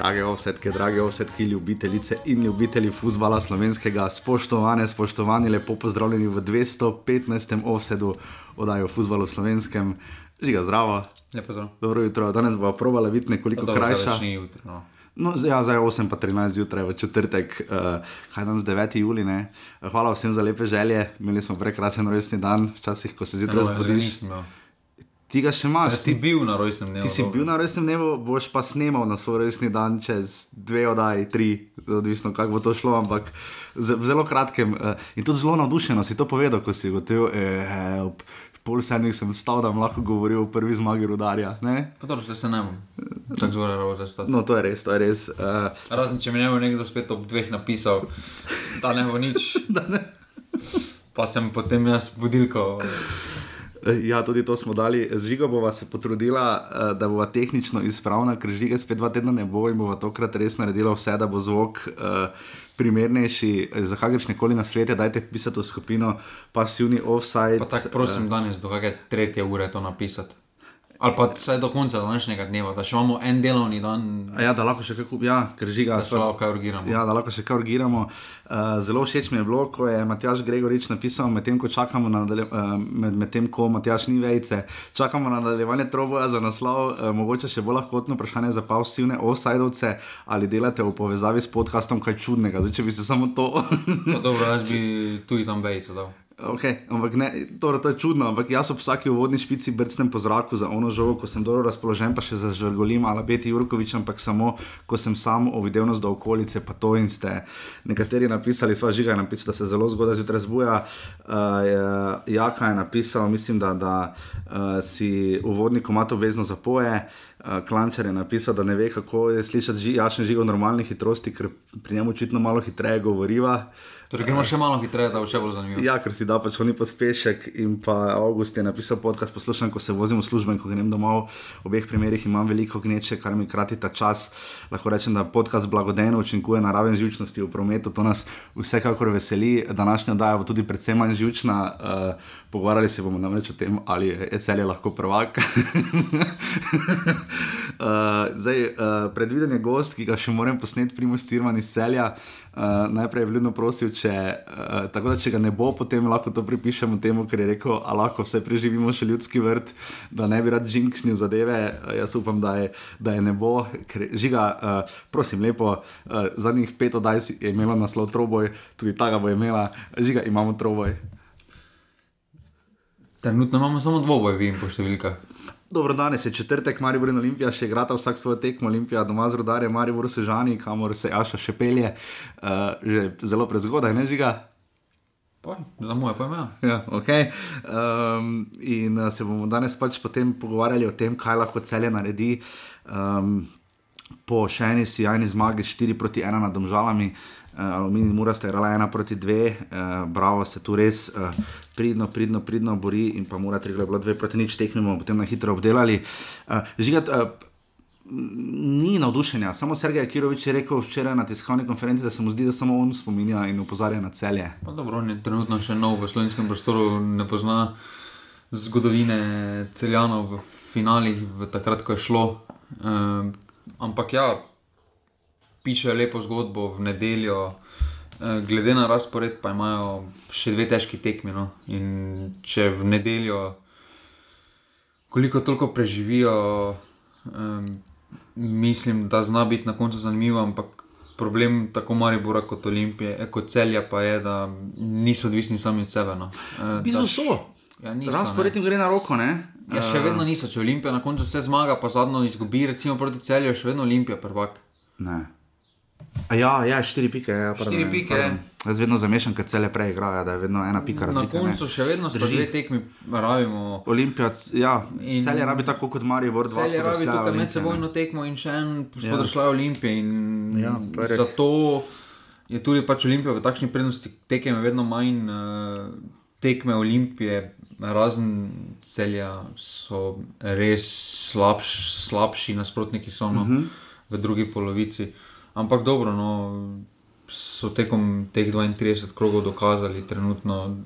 Drage ovsetke, drage ovsetke, ljubitelice in ljubitelji futbola slovenskega, spoštovane, spoštovani, lepo pozdravljeni v 215. ovsedu oddaje o futbalu slovenskem. Žiga, zdravo. Dobro jutro, danes bomo probali biti nekoliko dobro, krajša. Jutro, no. No, ja, zdaj je 8 pa 13 zjutraj, v četrtek, uh, kaj danes 9. juli. Ne? Hvala vsem za lepe želje, imeli smo prekrasen rojstni dan, včasih, ko se zjutraj zbudiš. Ti ga še imaš. Ja, si bil na rojstnem dnevu. Ti si dobro. bil na resnem dnevu, boš pa snemal na svoj resni dan čez dve oddaji, tri, odvisno kako bo to šlo, ampak v zelo kratkem uh, in tudi zelo navdušeno si to povedal, ko si gotovil, eh, ob pol sedmih sem vstal, da bom lahko govoril o prvi zmagi rudarja. Ne? Pa dobro, zdaj se ne bom. Tako zelo rado zastati. No, to je res, to je res. Uh, Razen če mi ne bo nekdo spet ob dveh napisal, da ne bo nič. Pa sem potem jaz budilko. Ja, tudi to smo dali. Z žigo bova se potrudila, eh, da bova tehnično izpravna, ker žige spet dva tedna ne bo in bova tokrat res naredila vse, da bo zvok uh, primernejši za kakršne koli na svete. Dajte pisati v skupino pasivni offside. Pa tako prosim danes do kakšne tretje ure to napisati. Ali pa vsaj do konca današnjega dneva, da še imamo en delovni dan, Ja, da lahko še kako, ja, ker žiga. da lahko kaj urgiramo. Ja, da lahko še kaj urgiramo. Uh, zelo všeč mi je bilo, ko je Matjaš Gregorič napisal, medtem ko čakamo na nadalje, uh, med, med tem, ko Matjaš ni vejce, čakamo na nadaljevanje troboja za naslov, uh, mogoče še bolj lahkotno vprašanje za pasivne offsidovce, ali delate v povezavi s podkastom kaj čudnega. Zdaj, če bi se samo to. Pa dobro, jaz bi tu in tam vejco dal. Okay, ampak ne, torej, to je čudno, ampak jaz ob vsaki uvodni špici brcnem po zraku za ono žogo, ko sem dobro razpoložen, pa še zažrgolim ali Beti Jurkovič, ampak samo, ko sem sam ovidelnost do okolice, pa to in ste nekateri napisali, sva žiga je napisal, da se zelo zgodaj zjutraj zbuja. Uh, Jaka je napisal, mislim, da, da uh, si uvodni komat obvezno zapoje. Uh, Klančar je napisal, da ne ve, kako je slišati ži, jašen žig v normalni hitrosti, ker pri njemu očitno malo hitreje govoriva. Torej, gremo še malo hitreje, da bo še bolj zanimivo. Ja, ker si da pač oni pospešek. In pa August je napisal podcast, poslušam, ko se vozim v službo in ko grem domov. V obeh primerih imam veliko gneče, kar mi krati ta čas. Lahko rečem, da podcast blagodejno učinkuje na raven živčnosti v prometu. To nas vsekakor veseli. Današnja oddaja bo tudi predvsem manj živčna. Uh, pogovarjali se bomo namreč o tem, ali je cel je lahko prvak. uh, zdaj, uh, predviden je gost, ki ga še moram posneti, Primoš Cirman iz Celja. Uh, najprej je vljudno prosil, če, uh, tako da če ga ne bo, potem lahko to pripišemo temu, ker je rekel, da lahko vse preživimo še ljudski vrt, da ne bi rad jinksnil zadeve. Uh, jaz upam, da je, da je ne bo, ker žiga, uh, prosim, lepo, uh, zadnjih pet oddaj je imela naslov Troboj, tudi ta ga bo imela, žiga, imamo Troboj. Trenutno imamo samo dvoboj, vi in po številkah. Dobro, danes je četrtek, Maribor in Olimpija še igrata vsak svojo tekmo, Olimpija doma z rodarjem, Maribor se žani, kamor se Aša še pelje, uh, že zelo prezgodaj, ne žiga. Pa, za moje pojme. Ja. Ja, okay. um, in uh, se bomo danes pač potem pogovarjali o tem, kaj lahko celje naredi. Um, po še eni sjajni zmagi, 4 proti 1 nad domžalami, uh, Aluminij Mura sta igrala 1 proti 2, uh, Bravo se tu res uh, pridno, pridno, pridno bori in pa 3 je bilo 2 proti nič, bomo potem na hitro obdelali. Uh, žigat, uh, Ni navdušenja, samo Sergej Kirovič je rekel včeraj na tiskovni konferenci, da se mu zdi, da samo on spominja in opozarja na celje. Dobro, on je trenutno še nov v slovenskem prostoru, ne pozna zgodovine celjanov v finalih, v takrat, ko je šlo. Um, ampak ja, piše lepo zgodbo v nedeljo. Eh, Glede na razpored, pa imajo še dve težki tekmi. No? In če v nedeljo, koliko toliko preživijo, um, mislim, da zna biti na koncu zanimivo, ampak problem tako Maribora kot Olimpije, eh, kot celja pa je, da niso odvisni sami od sebe. No. Eh, da š- so. Ja, niso, Razpored jim gre na roko, ne? Ja, še vedno niso, če Olimpija na koncu vse zmaga, pa zadnjo izgubi, recimo proti celju, še vedno Olimpija prvak. Ne. A ja, ja, štiri pike. Ja, pardon, Štiri pike. pardon. Jaz vedno zamešam, ker cele prej igrajo, da je vedno ena pika Na razlika. koncu še vedno Drži. dve tekmi, rabimo. Olimpija, ja, In- celje rabi tako kot Maribor, dva Celje rabi spodrsljaja tukaj med sebojno ne. tekmo in še en spodršljaj Olimpije. In Ja, je res. zato je tudi pač Olimpija v takšni prednosti, tekem je vedno manj, uh, tekme Olimpije, razen celja, so res slabš, slabši nasprotniki so no, uh Mhm. -huh. v drugi polovici. Ampak dobro, no, so tekom teh 32 krogov dokazali trenutno,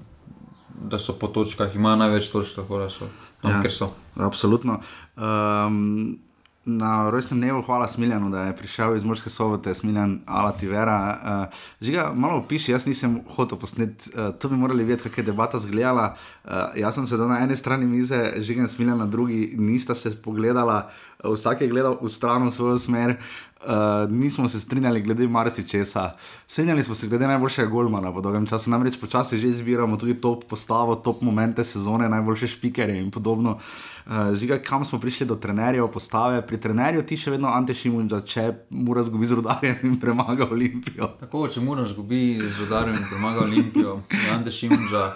da so po točkah, imajo največ točk, tako da so tam, Ja. ja. ker so. Absolutno. Um, na rojstnem dnevu, hvala Smiljanu, da je prišel iz Morske sobote, Smiljan Alativera. Uh, žiga, malo piši, jaz nisem hotel posneti, uh, to bi morali vedeti, kako je debata zgledala. Uh, jaz sem sedel na eni strani mize, žiga in Smiljan na drugi, nista se pogledala, vsak je gledal v stran, v svojo smer. Uh, nismo se strinjali glede marsičesa. Strinjali smo se glede najboljšega golmana po dolgem času, namreč počasi že izbiramo tudi top postavo, top momente sezone, najboljše špikere in podobno. Uh, žiga, kam smo prišli do trenerjev, postave. Pri trenerju ti še vedno antešimun, da če mora zgubi z rodarjem in premaga Olimpijo. Tako, če mora zgubi z rodarjem in premaga Olimpijo, antešimun za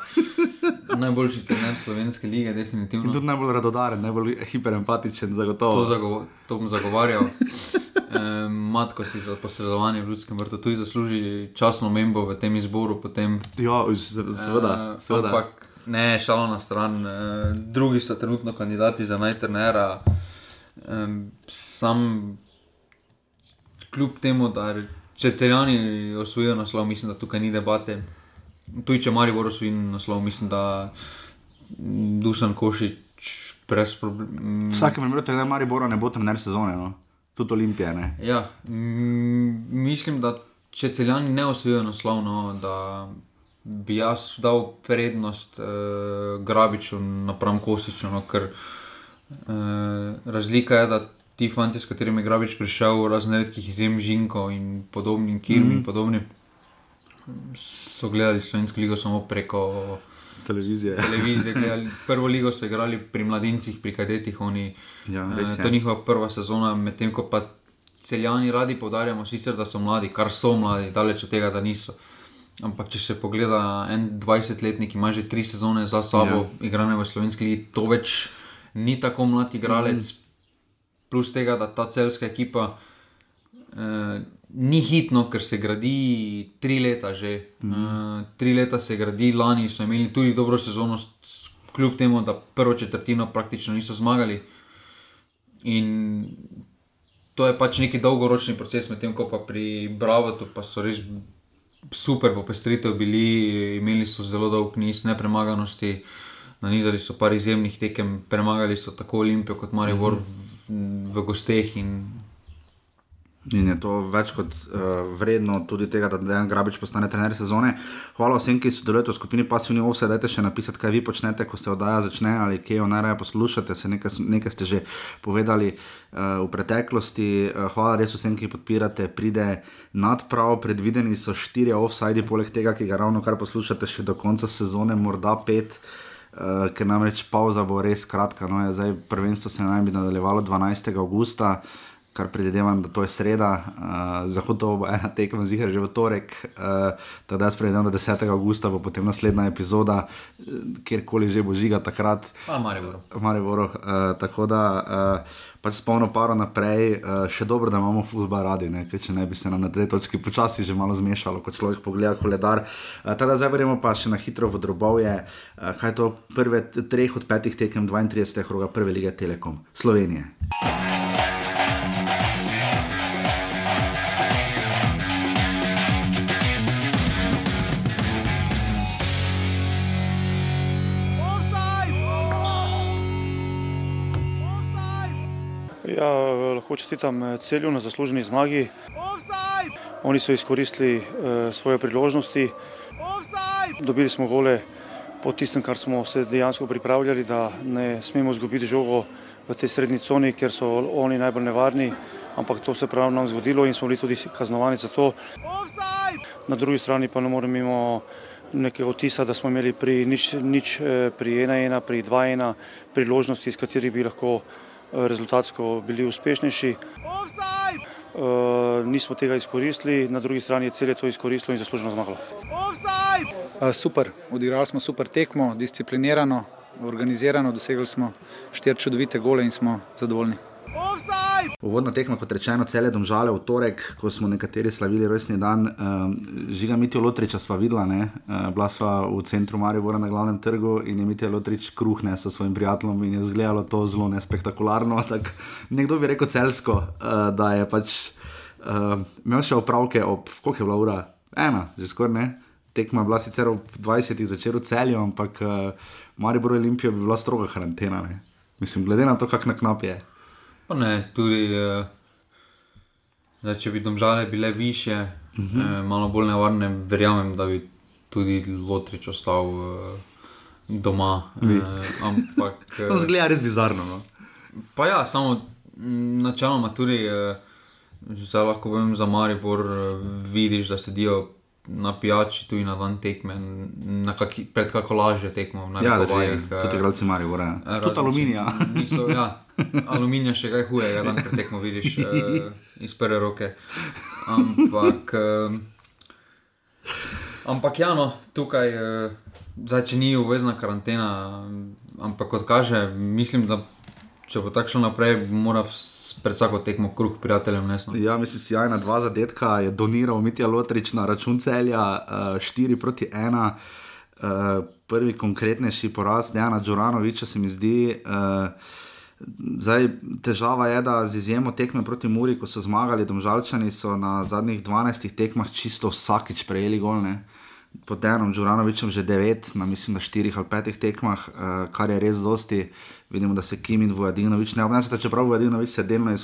najboljši trener slovenske lige, definitivno. In tudi najbolj radodaren, najbolj hiperempatičen, zagotovo. To, zago to bom zagovarjal. E, matko si za posredovanje v ljudskem vrtu tudi zasluži časno membo v tem izboru. Potem, ja, seveda. E, seveda. Ampak, Ne, šalo na stran, e, drugi so trenutno kandidati za najternera. E, sam, kljub temu, da če celjani osvojijo naslov, mislim, da tukaj ni debate. Tudi če Mari Boros vidi naslov, mislim, da Dusan Košič brez problemov. Vsakem primeru, da Mari Boro ne bo tam ner sezone, no? Tudi Olimpije. Ne? Ja, mislim, da če celjani ne osvojijo naslov, no, da bi jaz dal prednost uh, Grabiču napram Kosiču, no, ker uh, razlika je, da ti fanti, s katerimi je Grabič prišel, razne redkih izjem Žinko in podobni, Kirm mm. in mhm. podobni, so gledali slovensko ligo samo preko. Televizije. Televizije prvo ligo so igrali pri mladincih, pri kadetih. Oni, ja, eh, to je njihova prva sezona, medtem ko pa celjani radi podarjamo, sicer da so mladi, kar so mladi, daleč od tega, da niso. Uh, Ampak če se pogleda, en 20-letnik ima že tri sezone za sabo, ja. igrane v slovenski ligi, to več ni tako mlad igralec. Mm. Plus tega, da ta celska ekipa eh, ni hitno, ker se gradi tri leta že. Mm. Eh, tri leta se gradi, lani so imeli tudi dobro sezono, kljub temu, da prvo četrtino praktično niso zmagali. In to je pač neki dolgoročni proces, medtem ko pa pri Bravotu pa so res super popestritev bili, imeli so zelo dolg niz nepremaganosti, na nizali so par izjemnih tekem, premagali so tako Olimpijo kot Maribor uh -huh. v, v gosteh. In... in je to več kot uh, vredno tudi tega, da Dejan Grabič postane trener sezone. Hvala vsem, ki sodelujete v skupini Pasivni Ovse, dajte še napisati, kaj vi počnete, ko se oddaja začne ali kje jo najraje poslušate, nekaj, nekaj ste že povedali. Eh, v preteklosti. Eh, hvala res vsem, ki podpirate, pride nadprav. Predvideni so štiri offside, poleg tega, ki ga ravno kar poslušate, še do konca sezone, morda pet. Uh, ker namreč pauza bo res kratka. No, zdaj, prvenstvo se naj bi nadaljevalo 12. augusta, kar predvidevam, da to je sreda, uh, zahodno bo ena tekma zihar že v torek, uh, tako da jaz predvidevam, da 10. augusta bo potem naslednja epizoda, kjerkoli že bo žiga takrat. Pa, Maribor. Maribor uh, tako da. Uh, pač spolno paro naprej, uh, še dobro, da imamo fusbal radi, ne? ker če ne bi se nam na tej točki počasi že malo zmešalo, ko človek pogleda koledar. Uh, teda zdaj gremo pa še na hitro v drobovje, uh, kaj je to prve treh od petih tekem 32. roga prve lige Telekom Slovenije. Ja, lahko čestitam eh, celju na zasluženi zmagi. Offside! Oni so izkoristili uh, svoje priložnosti. Offside! Dobili smo gole po tistem, kar smo se dejansko pripravljali, da ne smemo zgubiti žogo v tej srednji coni, ker so oni najbolj nevarni. Ampak to se pravi nam zgodilo in smo bili tudi kaznovani za to. Offside! Na drugi strani pa ne moremo mimo nekega otisa, da smo imeli pri nič, nič eh, pri 1-1, pri 2-1 priložnosti, iz katerih bi lahko rezultatsko bili uspešnejši. Uh, nismo tega izkoristili, na drugi strani je celje to izkoristilo in zasluženo zmagalo. Uh, super, odigrali smo super tekmo, disciplinirano, organizirano, dosegli smo štiri čudovite gole in smo zadovoljni. Uvodna tekma, kot rečeno, cele domžale v torek, ko smo nekateri slavili rojstni dan, um, žiga Mitijo Lotriča sva videla, uh, bila sva v centru Maribora na glavnem trgu in je Mitijo Lotrič kruh nesel svojim prijateljem in je izgledalo to zelo nespektakularno. Tak, nekdo bi rekel celsko, uh, da je pač uh, imel še opravke ob, koliko je bila ura? Ena, že skoraj ne. Tekma bila sicer ob 20. začela v celju, ampak uh, Maribor Olimpijo bi bila stroga karantena. Ne? Mislim, glede na to, kak na knap je. Pa ne, tudi, uh, da če bi domžale bile više, uh -huh. uh, malo bolj nevarne, verjamem, da bi tudi Lotrič ostal uh, doma. Uh, ampak. Uh, to zgleda res bizarno. No? Pa ja, samo načeloma tudi, uh, zdaj lahko povem za Maribor, uh, vidiš, da sedijo na pijači, tudi na dan tekme, na kaki, pred kako lažje tekmo. Ja, da je to igralci Maribor. Ja. Tudi aluminija. Niso, ja, aluminija še kaj huje, da dan tekmo vidiš uh, iz prve roke. Ampak, uh, ampak ja, no, tukaj, uh, zdaj, če ni uvezna karantena, ampak kot kaže, mislim, da če bo tako šlo naprej, mora vse pred vsako tekmo kruh prijateljem. Nesno. Ja, mislim, si jajna dva zadetka je doniral Mitja Lotrič na račun celja 4 uh, eh, proti 1. Uh, eh, prvi konkretnejši poraz Dejana Džuranoviča se mi zdi. Uh, Zdaj, težava je, da z izjemo tekme proti Muri, ko so zmagali, domžalčani so na zadnjih 12 tekmah čisto vsakič prejeli golne. Pod enom Džuranovičem že 9, na mislim, da 4 ali 5 tekmah, uh, kar je res dosti. Vidimo, da se Kim in Vojadinovič ne obnašata, čeprav Vojadinovič se je delno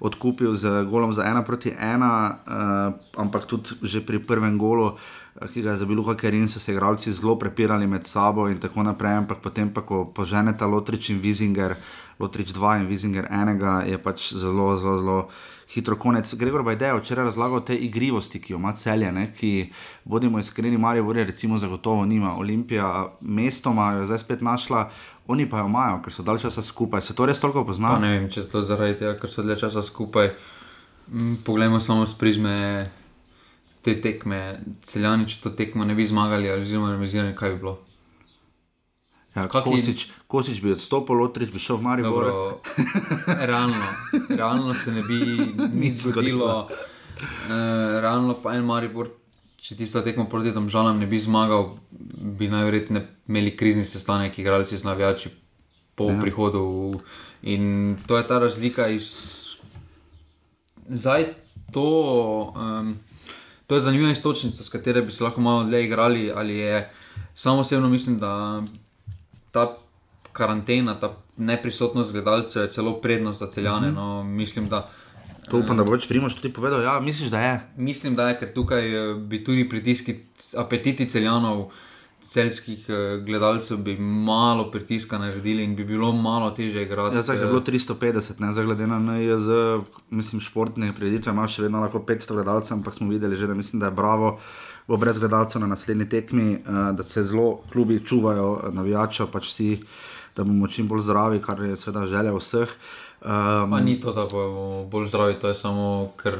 odkupil z golom za ena proti ena, uh, ampak tudi že pri prvem golu, uh, ki ga je zabil Luka Kerin, so se igralci zelo prepirali med sabo in tako naprej, ampak potem pa, ko poženeta Lotrič in Vizinger, Lotrič 2 in Vizinger 1, je pač zelo, zelo, zelo hitro konec. Gregor Bajde je včeraj razlagal te igrivosti, ki jo ima celje, ne? ki, bodimo iskreni, Marijo Vore, recimo, zagotovo nima. Olimpija, mestoma jo zdaj spet našla, oni pa jo imajo, ker so dalj časa skupaj. Se to res toliko pozna? Ne vem, če to zaradi tega, ker so dalj časa skupaj. Mm, poglejmo samo z prizme te tekme. Celjani, če to tekmo ne bi zmagali, ali zelo remisirani, kaj bi bilo. Ja, Kosič, Kosič bi odstopil, Lotrič bi šel v Mariupol. realno, realno se ne bi nič zgodilo. Uh, realno pa en Mariupol, če tisto tekmo proti tem žalam ne bi zmagal, bi najverjetneje imeli krizni sestanek, igralci z navijači po ja. prihodu. In to je ta razlika iz. Zdaj to. Um, To je zanimiva istočnica, s katero bi se lahko malo dlje igrali. Samo osebno mislim, da ta karantena, ta neprisotnost gledalcev je celo prednost za celjane. Uh mhm. -huh. no, mislim, da, to upam, da boš primoš tudi povedal. Ja, misliš, da je? Mislim, da je, ker tukaj eh, bi tudi pritiski, apetiti celjanov. Celskih eh, gledalcev bi malo pritiska naredili in bi bilo malo teže igrati. Ja, zdaj je bilo 350, ne za glede na NJZ, mislim, športne preditve, imaš še vedno lahko 500 gledalcev, ampak smo videli že, da mislim, da je bravo. Bo brez gledalcev na naslednji tekmi, uh, da se zelo klubi čuvajo, navijača pač vsi, da bomo čim bolj zdravi, kar je seveda želja vseh. Um, pa ni to, da bomo bolj zdravi, to je samo, ker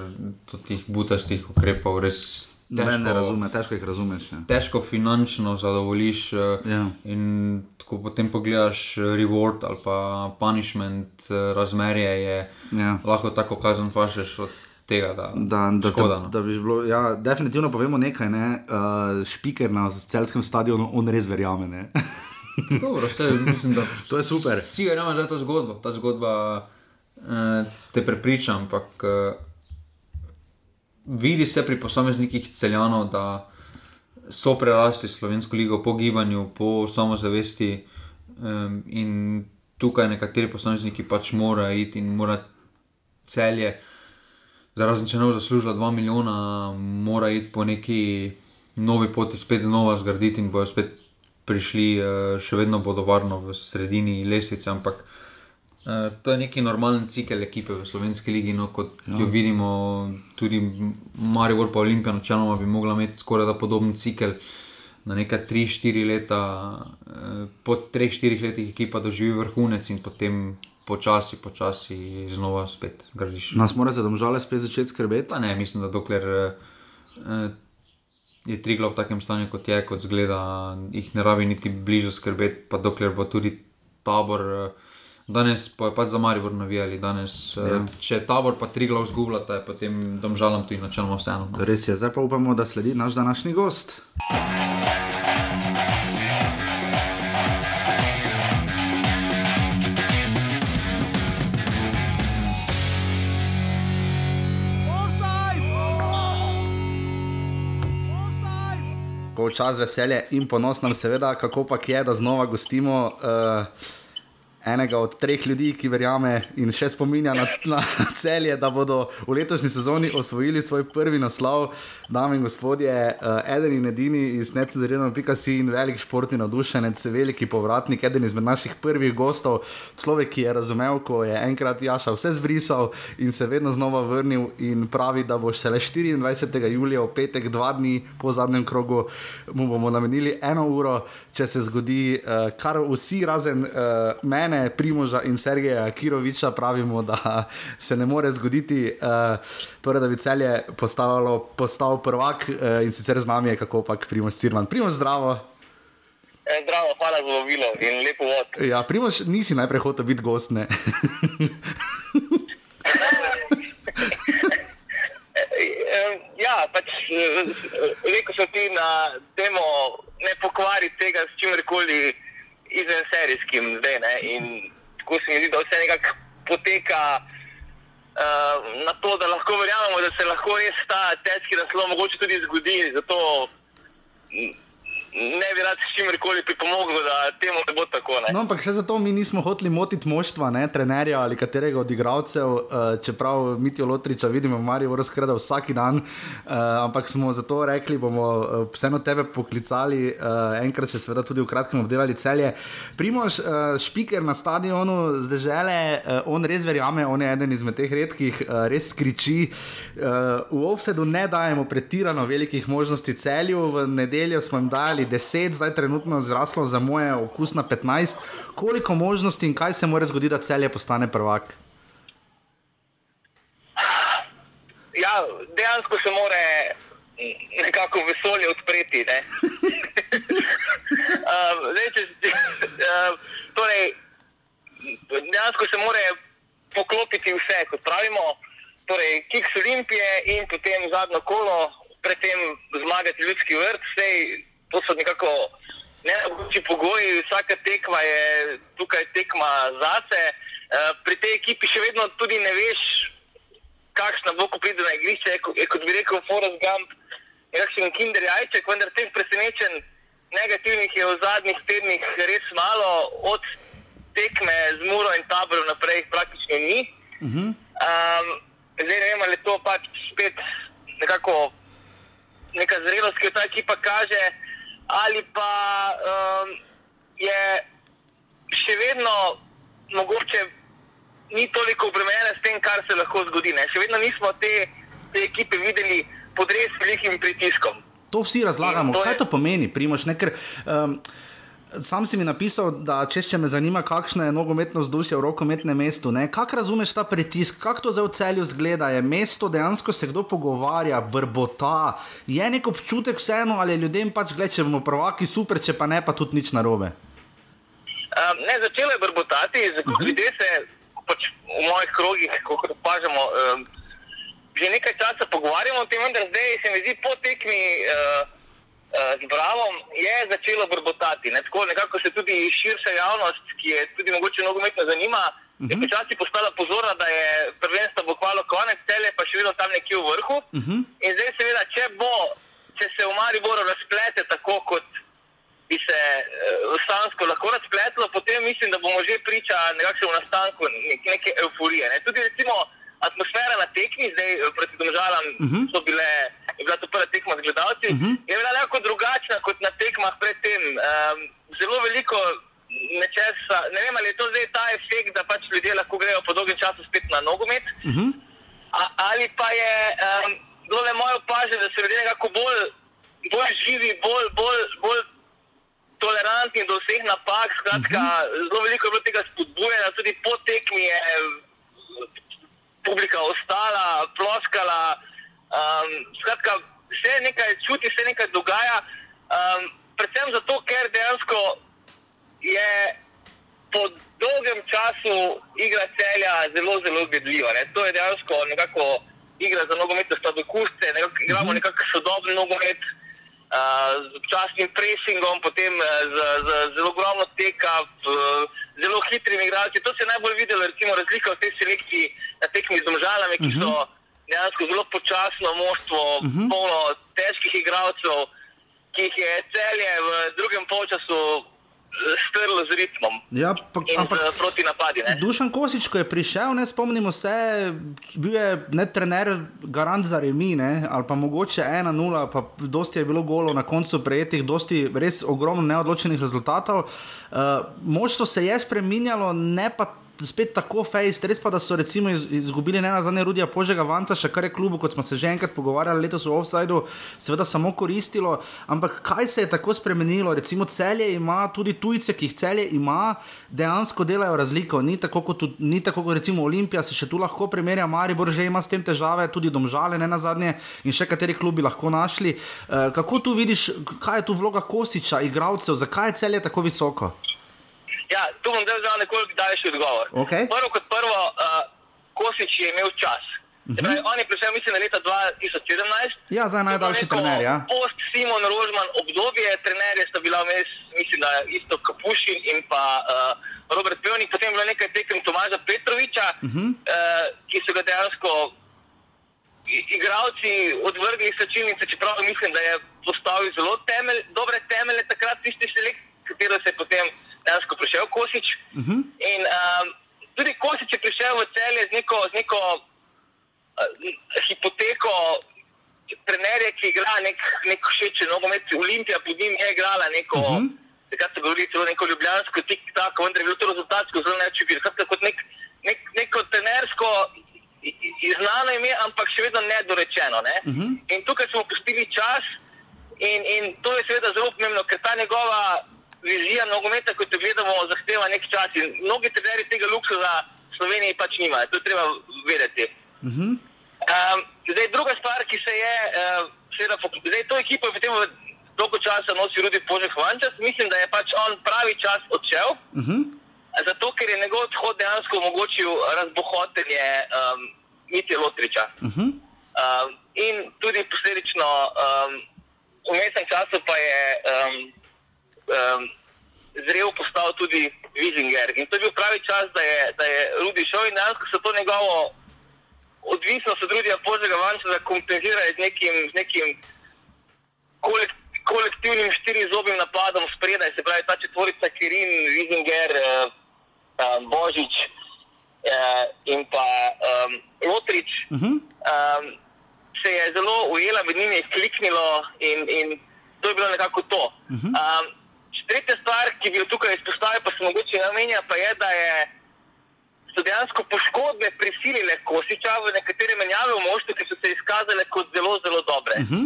teh butastih ukrepov res. Težko, ne razume, težko jih razumeš. Ja. Težko finančno zadovoljiš. Eh, ja. In ko potem pogledaš eh, reward ali pa punishment, razmerje je ja. lahko tako kazen fašeš od tega, da, da, da, škoda, no. da, da bi bilo. Ja, definitivno povemo nekaj, ne? uh, špiker na celskem stadionu, on res verjame. Dobro, vse, mislim, da, to je super. Vsi verjamemo, da je ta zgodba. Ta zgodba uh, te prepriča, ampak uh, vidi se pri posameznikih celjanov, da so prerasli slovensko ligo po gibanju, po samozavesti. Um, in tukaj nekateri posamezniki pač morajo iti in morajo celje. Zarazen, če ne bo zaslužila 2 milijona, mora iti po neki novi poti, spet znova zgraditi in bojo spet prišli, eh, še vedno bodo varno v sredini lestvice. Ampak eh, to je neki normalen cikel ekipe v slovenski ligi, no, kot ja. jo vidimo, tudi Marijo pa Olimpija, načeloma bi mogla imeti skoraj da podoben cikel. Na nekaj 3-4 leta, eh, po 3-4 letih ekipa doživi vrhunec in potem počasi, počasi znova spet gradiš. Nas mora se domžale spet začeti skrbeti? Pa ne, mislim, da dokler eh, je Trigla v takem stanju, kot je, kot zgleda, jih ne rabi niti blizu skrbeti, pa dokler bo tudi tabor. Eh, Danes pa je pač za Maribor navijali, danes, eh, ja. če tabor pa tri glav zgubljata, je potem domžalam tudi načeloma vseeno. No. Res je, zdaj pa upamo, da sledi naš današnji gost. Čas veselje in ponos nam, seveda, kako pa je, da znova gostimo uh, enega od treh ljudi, ki verjame in še spominja na, na celje, da bodo v letošnji sezoni osvojili svoj prvi naslov. Dame in gospodje, uh, eden in edini iz necenzurjeno.si in velik športni navdušenec, veliki povratnik, eden izmed naših prvih gostov, človek, ki je razumel, ko je enkrat Jaša vse zbrisal in se vedno znova vrnil in pravi, da bo šele 24. julija, v petek, dva dni po zadnjem krogu, mu bomo namenili eno uro, če se zgodi, uh, kar vsi razen uh, mene mene, Primoža in Sergeja Kiroviča pravimo, da se ne more zgoditi, uh, torej, da bi celje postal prvak uh, in sicer z nami je kako pač Primož Cirman. Primož, zdravo. E, zdravo, hvala za vabilo in lepo vod. Ja, Primož, nisi najprej hotel biti gost. ja, pač rekel sem ti na temo, ne pokvari tega s čimerkoli izven serijskim zdaj. Ne? In tako se mi zdi, da vse nekako poteka uh, na to, da lahko verjamemo, da se lahko res ta težki naslov mogoče tudi zgodi. Zato ne bi rad s čimerkoli pripomogel, da temu ne bo tako. Ne? No, ampak vse zato mi nismo hoteli motiti moštva, ne, trenerja ali katerega od igralcev, uh, čeprav Mitijo Lotriča vidimo v Mariju razkrada vsak dan, uh, ampak smo zato rekli, bomo uh, vseeno tebe poklicali, uh, enkrat še seveda tudi v kratkem obdelali celje. Primož, uh, špiker na stadionu zdaj žele, uh, on res verjame, on je eden izmed teh redkih, uh, res skriči. Uh, v Ovsedu ne dajemo pretirano velikih možnosti celju, v nedeljo smo jim dali ali 10, zdaj trenutno zraslo za moje okus na 15. Koliko možnosti in kaj se mora zgoditi, da celje postane prvak? Ja, dejansko se mora nekako vesolje odpreti. Ne? um, zdaj, če, um, torej, dejansko se mora poklopiti vse, kot pravimo. Torej, Kiks Olimpije in potem zadnjo kolo, predtem zmagati ljudski vrt, vse to so nekako nemogoči pogoji, vsaka tekma je tukaj tekma zase. Uh, pri tej ekipi še vedno tudi ne veš, kakšna bo, ko pride na igrišče. Je, kot bi rekel, Forrest Gump, nekakšen kinder jajček, vendar teh presenečenj negativnih je v zadnjih tednih res malo, od tekme z Muro in Taborom naprej praktično ni. Uh -huh. um, zdaj ne vem, ali to pač spet nekako neka zrelost, ki jo ta ekipa kaže ali pa um, je še vedno mogoče ni toliko obremenjena s tem, kar se lahko zgodi. Ne? Še vedno nismo te, te ekipe videli pod res velikim pritiskom. To vsi razlagamo. To Kaj je... to pomeni, Primoš? Ne, ker, um, Sam si mi napisal, da če, če me zanima, kakšno je nogometno vzdušje v rokometnem mestu. Kako razumeš ta pritisk, kako to zdaj v celju zgleda? Je mesto dejansko se kdo pogovarja, brbota, je nek občutek vseeno ali ljudem pač bomo prvaki super, če pa ne, pa tudi nič narobe. Um, ne, začelo je brbotati, zato uh -huh. ljudje se pač v mojih krogih, kako opažamo, um, že nekaj časa pogovarjamo o tem, vendar zdaj se mi zdi po tekmi. Uh, z Bravom je začelo brbotati. Ne? Tako nekako se tudi širša javnost, ki je tudi mogoče nogometno zanima, uh -huh. je mhm. počasi postala pozorna, da je prvenstvo bo kvalo konec, cel je pa še vedno tam nekje v vrhu. Uh mhm. -huh. In zdaj seveda, če bo, če se v Mariboru razplete tako, kot bi se uh, Sansko lahko razpletlo, potem mislim, da bomo že priča nekakšnemu nastanku nek, neke euforije. Ne? Tudi recimo atmosfera na tekmi, zdaj proti domžalam uh mhm. -huh. so bile je bila to prva tekma z gledalci, uh mhm. -huh. je bila nekako drugačna kot na tekmah predtem. Um, zelo veliko nečesa, ne vem ali je to zdaj ta efekt, da pač ljudje lahko grejo po dolgem času spet na nogomet. Uh mhm. -huh. A, ali pa je um, bilo le moje opažanje, da so ljudje nekako bolj, bolj živi, bolj, bolj, bolj tolerantni do vseh napak. Skratka, uh mhm. -huh. Zelo veliko je bilo tega spodbujanja, tudi po tekmi je publika ostala, ploskala. Um, skratka, vse nekaj čuti, vse nekaj dogaja. Um, predvsem zato, ker dejansko je po dolgem času igra celja zelo, zelo gledljiva. Ne? To je dejansko nekako igra za nogometne sladokuste, nekako, igramo mhm. nekako sodoben nogomet. Uh, z občasnim presingom, potem uh, z, z, z zelo ogromno teka, uh, zelo hitrimi igralci. To se je najbolj videlo, recimo, razlika v tej selekciji na tekmi z državami, ki so uh mhm. -huh dejansko zelo počasno moštvo, uh mhm. -huh. polno težkih igralcev, ki jih je celje v drugem polčasu strlo z ritmom Ja, pa, ampak z proti napadi. Ne? Dušan Kosič, ko je prišel, ne spomnimo se, bil je ne trener garant za remi, ne, ali pa mogoče 1-0, pa dosti je bilo golo na koncu prejetih, dosti res ogromno neodločenih rezultatov. Uh, moštvo se je spremenjalo, ne pa spet tako fejst, res pa, da so recimo iz, izgubili ne na zadnje Rudija Požega Vanca, še kar je klubu, kot smo se že enkrat pogovarjali letos v offsajdu, seveda samo koristilo. Ampak kaj se je tako spremenilo? Recimo celje ima tudi tujce, ki jih celje ima, dejansko delajo razliko. Ni tako kot, ni tako kot recimo Olimpija, se še tu lahko primerja, Maribor že ima s tem težave, tudi domžale ne na zadnje in še kateri klubi lahko našli. Uh, kako tu vidiš, kaj je tu vloga Kosiča, igralcev, zakaj je celje tako visoko? Ja, tu bom zdaj dal nekoliko daljši odgovor. Okej. Prvo kot prvo, uh, Kosič je imel čas. Uh -huh. pravi, on je prišel, mislim, na leta 2017. Mhm. Ja, zdaj najdaljši trener, ja. Post Simon Rožman obdobje, trenerje sta bila vmes, mislim, da isto Kapušin in pa uh, Robert Pevnik, potem je bilo nekaj tekem Tomaža Petroviča, uh -huh. uh, ki so ga dejansko i- igralci odvrgli iz sačilnice, čeprav mislim, da je postavil zelo temelj, dobre temelje takrat, tisti selekt, katero se je potem dejansko prišel Kosič. Uh -huh. In um, tudi Kosič je prišel v celje z neko, z neko uh, hipoteko trenerja, ki igra nek, nek všečen nogomet, Olimpija pod njim je igrala neko. Uh -huh. Takrat so govorili celo neko ljubljansko tik-tak, vendar je bilo to rezultatsko zelo nečubil. Skratka, kot nek, nek, neko trenersko znano ime, ampak še vedno nedorečeno. Ne? Uh -huh. In tukaj smo pustili čas in, in to je seveda zelo pomembno, ker ta njegova vizija nogometa, kot jo gledamo, zahteva nek čas in mnogi trenerji tega luksuza v Sloveniji pač nimajo, to treba vedeti. Uh -huh. um, zdaj, druga stvar, ki se je, uh, seveda, zdaj to ekipo je potem dolgo časa nosil Rudi Požek Vančas, mislim, da je pač on pravi čas odšel. Uh -huh. Zato, ker je njegov odhod dejansko omogočil razbohotenje um, Mitja Lotriča. Uh -huh. um, in tudi posledično um, v mestnem času pa je um, um, zrel postal tudi Vizinger. In to je bil pravi čas, da je, da je Rudi šel in dejansko se to njegovo odvisnost od Rudija Požega Vanča kompenzira z nekim, z nekim kolek, kolektivnim štirizobnim napadom spredaj, se pravi ta četvorica Kirin, Vizinger, uh, um, Božič uh, in pa um, Lotrič. Uh -huh. um, se je zelo ujela, med njimi je kliknilo in, in to je bilo nekako to. Uh -huh. um, tretja stvar, ki bi jo tukaj izpostavil, pa se mogoče namenja, pa je, da je so dejansko poškodbe prisilile Kosiča v nekatere menjave v moštvu, ki so se izkazale kot zelo, zelo dobre. Uh -huh.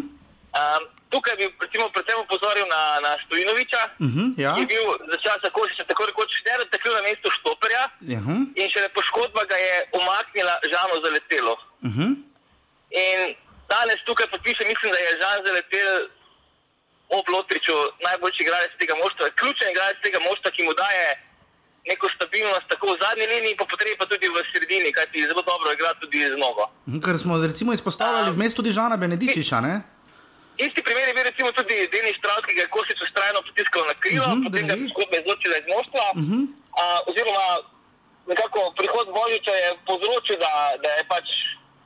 um, tukaj bi recimo predvsem upozoril na, na Stojinoviča, uh Mhm, ja. ki je bil za časa Kosiča tako rekoč nedotakljiv na mestu štoperja Ja, hm. in šele poškodba ga je umaknila Žano zaletelo. uh -huh. In danes tukaj podpiše, mislim, da je Žan zaletel ob Lotriču najboljši igralec tega moštva, ključen igralec tega moštva, ki mu daje neko stabilnost tako v zadnji liniji, pa potrebi pa tudi v sredini, kajti zelo dobro igra tudi z nogo. Ker smo recimo izpostavljali vmes tudi Žana Benedičiča, ne? Isti primer je bil recimo tudi Denis Štravs, ki ga je Kosič ustrajno potiskal na krilo, uh Mhm, -huh, potem ga je poškodba izločila iz moštva. Uh -huh. a, oziroma, nekako prihod Božiča je povzročil, da, da je pač,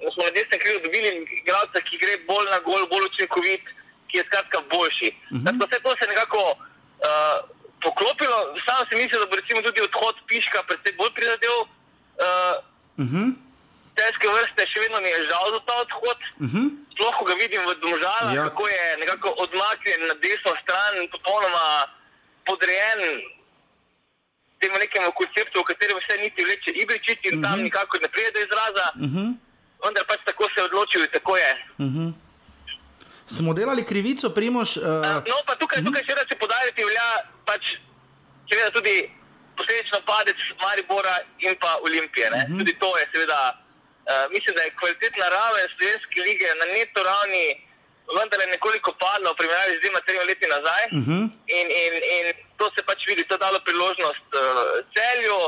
da smo na desnem krilu dobili igralca, ki gre bolj na gol, bolj učinkovit, ki je skratka boljši. Uh -huh. Tako vse to se nekako uh, poklopilo. Sam sem mislil, da bo recimo tudi odhod Piška predvsem bolj prizadel. Uh, Uh -huh. Težke vrste, še vedno mi je žal za ta odhod. Uh -huh. Sploh, ko ga vidim v Domžalah, Ja. kako je nekako odmaknjen na desno stran in popolnoma podrejen temu nekemu konceptu, v katerem vse niti vleče Ibričič in uh -huh. tam nikakor ne pride do izraza. Uh -huh. Vendar pač tako se je odločil in tako je. Smo delali krivico, Primož. Uh, No, pa tukaj, tukaj še da se podariti velja pač seveda tudi posledično padec Maribora in pa Olimpije. Uh -huh. Tudi to je seveda, uh, mislim, da je kvalitetna raven slovenske lige na neto ravni vendar je nekoliko padla v primerjavi z dvema, tremi leti nazaj. Uh -huh. in, in, in to se pač vidi, to je dalo priložnost uh, celju,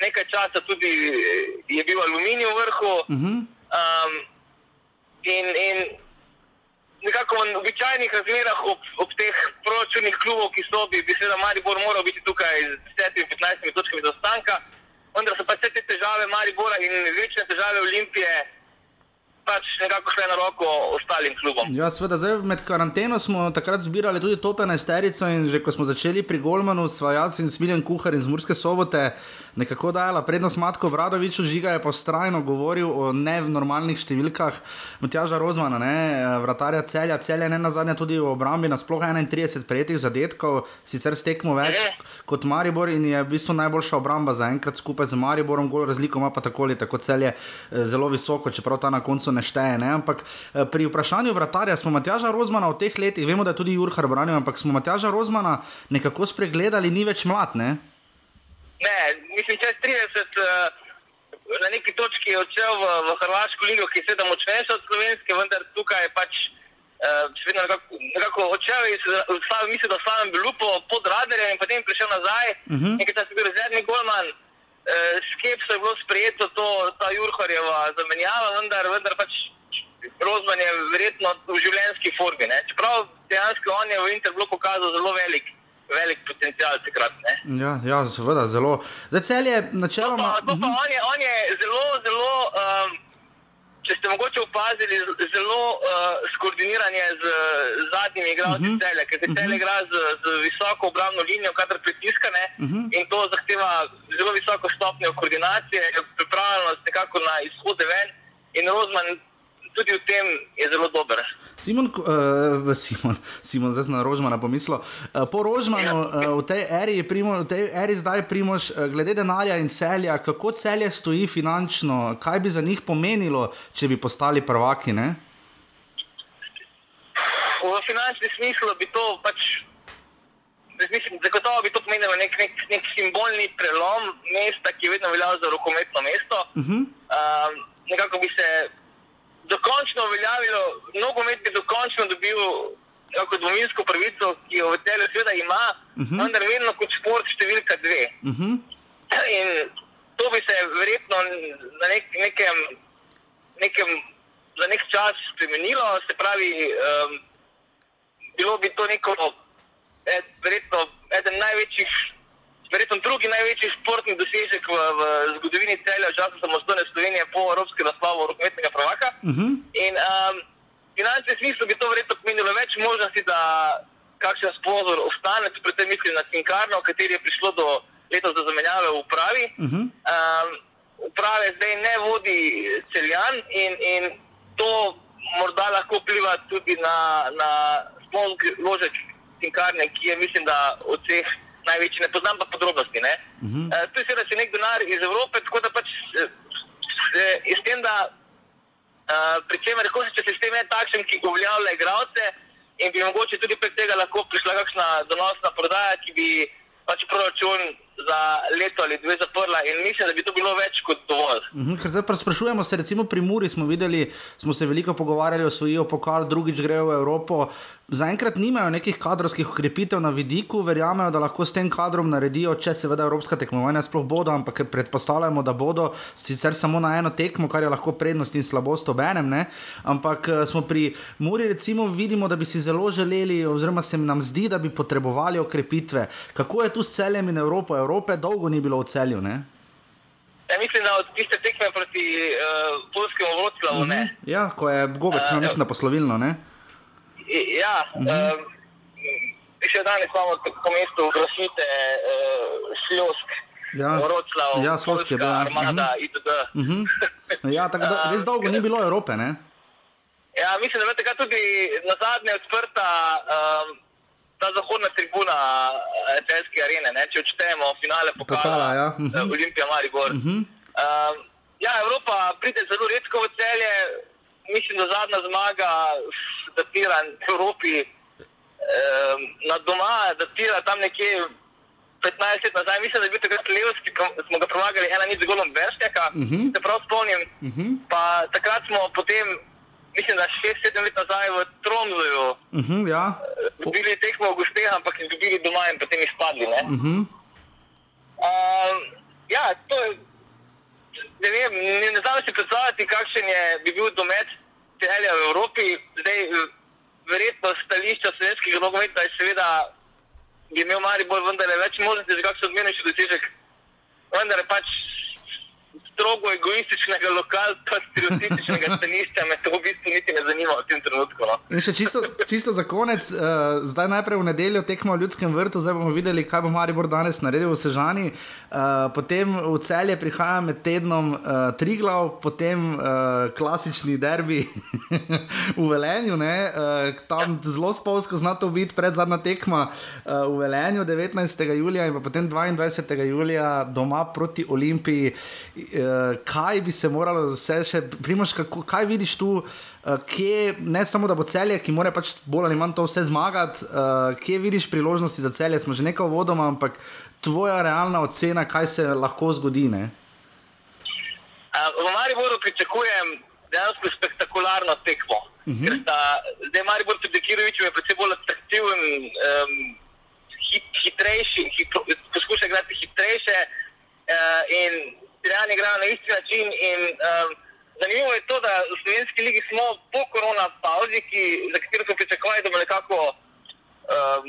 nekaj časa tudi je bil aluminij v vrhu. Uh -huh. um, in, in nekako v običajnih razmerah ob, ob teh proračunih klubov, ki so, bi, bi seveda Maribor moral biti tukaj z 10-15 točkami zaostanka, vendar so pa vse te težave Maribora in večne težave Olimpije pač nekako šle na roko ostalim klubom. Ja, seveda, zdaj med karanteno smo takrat zbirali tudi top 11 in že ko smo začeli pri Golmanu, sva jaz in Smiljen Kuhar iz Murske sobote nekako dajala prednost Matko Bradoviču, žiga je pa strajno govoril o nenormalnih številkah. Matjaža Rozmana, ne, vratarja celja, celja ne na zadnje tudi v obrambi, nasploh 31 prejetih zadetkov, sicer stekmo več kot Maribor in je v bistvu najboljša obramba za enkrat skupaj z Mariborom, gol razliko ima pa tako ali tako celje eh, zelo visoko, čeprav ta na koncu ne šteje. Ne? Ampak eh, pri vprašanju vratarja smo Matjaža Rozmana v teh letih, vemo, da je tudi Jurhar branil, ampak smo Matjaža Rozmana nekako spregledali, ni več mlad. Ne? Ne, mislim, čez 30 uh, na neki točki je odšel v, v Hrvaško ligo, ki je seveda močnejša od slovenske, vendar tukaj je pač uh, nekako, nekako odšel iz, mislim, da slavim bil lupo pod radarjem in potem prišel nazaj. Uh -huh. Nekaj časa je bil rezervni golman, uh, skepso je bilo sprejeto to, ta Jurharjeva zamenjava, vendar, vendar pač Rozman je verjetno v življenjski formi. Ne? Čeprav dejansko on je v Interbloku pokazal zelo velik velik potencial takrat. Ja, ja, seveda, zelo. Zdaj cel je načeloma. To pa, to pa on, je, on je zelo, zelo, um, če ste mogoče opazili, zelo uh, skoordiniran z zadnjimi igralci uh mhm. -huh. celja, ker se uh -huh. celje igra z, z visoko obrambno linijo, kadar pritiska ne, uh mhm. -huh. in to zahteva zelo visoko stopnjo koordinacije, pripravljenost nekako na izhode ven. In Rozman tudi v tem je zelo dober. Simon, uh, Simon, Simon zdaj na Rožmanu pomislil. Uh, po Rožmanu uh, v tej eri, primo, v tej eri zdaj primoš, uh, glede denarja in celja, kako celje stoji finančno, kaj bi za njih pomenilo, če bi postali prvaki? Ne? V finančnem smislu bi to pač. Mislim, zagotovo bi to pomenilo nek, nek, nek simbolni prelom mesta, ki je vedno veljal za rokometno mesto. Uh -huh. um, nekako bi se dokončno uveljavilo, nogomet bi dokončno dobil neko domovinsko pravico, ki jo v tele sveda ima, uh mhm. -huh. vendar vedno kot šport številka dve. Uh mhm. -huh. In to bi se verjetno na nek, nekem, nekem, za nek čas spremenilo, se pravi, um, bilo bi to neko, ed, verjetno eden največjih verjetno drugi največji športni dosežek v, v zgodovini celja, časa samostojne Slovenije po evropskem naslovu rokometnega prvaka. Uh mhm. -huh. In um, v finančnem smislu bi to verjetno pomenilo več možnosti, da kakšen sponzor ostane, tu predvsem mislim na Cinkarno, v kateri je prišlo do letos do zamenjave v upravi. Uh -huh. um, uprave zdaj ne vodi celjan in, in to morda lahko vpliva tudi na, na sponzor vložek Cinkarne, ki je mislim, da od vseh največji, ne poznam pa podrobnosti. Uh -huh. uh, tu je seveda še nek denar iz Evrope, tako da pač uh, s tem, da uh, pri čemer če sistem je takšen, ki uveljavlja igralce in bi mogoče tudi prek tega lahko prišla kakšna donosna prodaja, ki bi pač proračun za leto ali dve zaprla in mislim, da bi to bilo več kot dovolj. Uh -huh, zdaj sprašujemo se, recimo pri Muri smo videli, smo se veliko pogovarjali o svoji pokal, drugič grejo v Evropo zaenkrat nimajo nekih kadrovskih ukrepitev na vidiku, verjamejo, da lahko s tem kadrom naredijo, če seveda evropska tekmovanja sploh bodo, ampak predpostavljamo, da bodo sicer samo na eno tekmo, kar je lahko prednost in slabost obenem. Ne? Ampak eh, smo pri Muri, recimo, vidimo, da bi si zelo želeli, oziroma se nam zdi, da bi potrebovali okrepitve. Kako je tu s celjem in Evropo? Evrope dolgo ni bilo v celju. Ne? Ja, mislim, da od tiste tekme proti uh, Polskemu vrtu, uh -huh. ja, ko je gobec, uh, mislim, da poslovilno. Ne? Ja, -hmm. um, še danes imamo tako mesto, grafite, uh, šljosk. Ja, Vroclav, ja, Polska, da. Armada, mm -hmm. itd. Mm -hmm. Ja, tako da res dolgo ni bilo Evrope, ne? Ja, mislim, da je tako tudi na zadnje odprta um, ta zahodna tribuna Česke eh, arene, ne? če odštejemo finale pokala ja. mm -hmm. Olimpija Maribor. Mm -hmm. um, ja, Evropa pride zelo redko v celje, mislim, da zadnja zmaga datira v Evropi eh, na doma, datira tam nekje 15 let nazaj. Mislim, da je bil takrat Levski, ki smo ga premagali ena nič z golom Berštjaka, uh mhm. -huh. se prav spomnim. Uh mhm. -huh. Pa takrat smo potem, mislim, da 6-7 let nazaj v Tromzuju uh mhm, -huh, ja. dobili tekmo v Gosteh, ampak jih dobili doma in potem izpadli. Uh -huh. um, ja, to je. Ne, vem, ne, ne znam si predstavljati, kakšen je bi bil domet celja v Evropi. Zdaj, verjetno stališča slovenskega nogometa je seveda, bi imel mali bolj vendar več možnosti za kakšen odmenjši dosežek. Vendar je pač strogo egoističnega, lokalnega, stereotipičnega stališča, me to v bistvu niti ne zanima v tem trenutku. No. In še čisto, čisto za konec, uh, zdaj najprej v nedeljo tekmo v Ljudskem vrtu, zdaj bomo videli, kaj bo Maribor danes naredil v Sežani. Uh, potem v celje prihaja med tednom uh, Triglav, potem uh, klasični derbi v Velenju, uh, tam zelo spolsko znato biti pred zadnja tekma uh, v Velenju 19. julija in potem 22. julija doma proti Olimpiji. Uh, kaj bi se moralo vse še, primoš, kako, kaj vidiš tu, uh, kje, ne samo da bo celje, ki mora pač bolj ali manj to vse zmagati, uh, kje vidiš priložnosti za celje, smo že nekaj vodoma, ampak tvoja realna ocena, kaj se lahko zgodi. Ne? V Mariboru pričakujem dejansko spektakularno tekmo. Uh -huh. sta, zdaj, Maribor tudi Kirovič je predvsem bolj atraktiven, um, hit, hitrejši, hitro, poskuša igrati hitrejše. Uh, in Italijani igrajo na isti način. In, um, zanimivo je to, da v slovenski ligi smo po korona pauzi, ki, za katero smo pričakovali, da bo nekako um,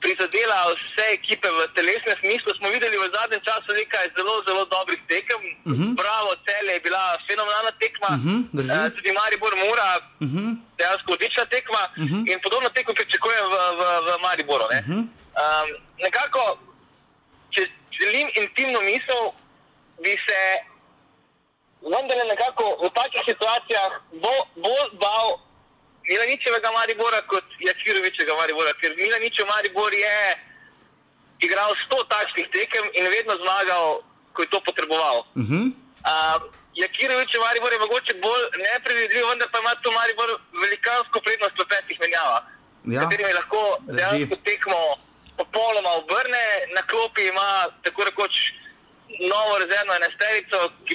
prizadela vse ekipe v telesnem smislu. Smo videli v zadnjem času nekaj zelo, zelo dobrih tekem. Uh mhm. -huh. Bravo, cele je bila fenomenalna tekma, uh -huh, uh, tudi Maribor Mura, uh mhm. -huh. dejansko odlična tekma. Uh mhm. -huh. In podobno tekmo pričakujem v, v, v Mariboru. Ne? Uh -huh. um, nekako, če želim intimno misel, bi se vendar nekako v takih situacijah bolj bo bal Milaničevega Maribora kot Jakirovičega Maribora, ker Milaničev Maribor je igral sto takšnih tekem in vedno zmagal, ko je to potreboval. Uh -huh. uh, Jakirovičev Maribor je mogoče bolj nepredvidljiv, vendar pa ima tu Maribor velikansko prednost v petih menjavah, ja. katerimi lahko dejansko tekmo popolnoma obrne, na klopi ima tako rekoč novo rezervno enesterico, ki,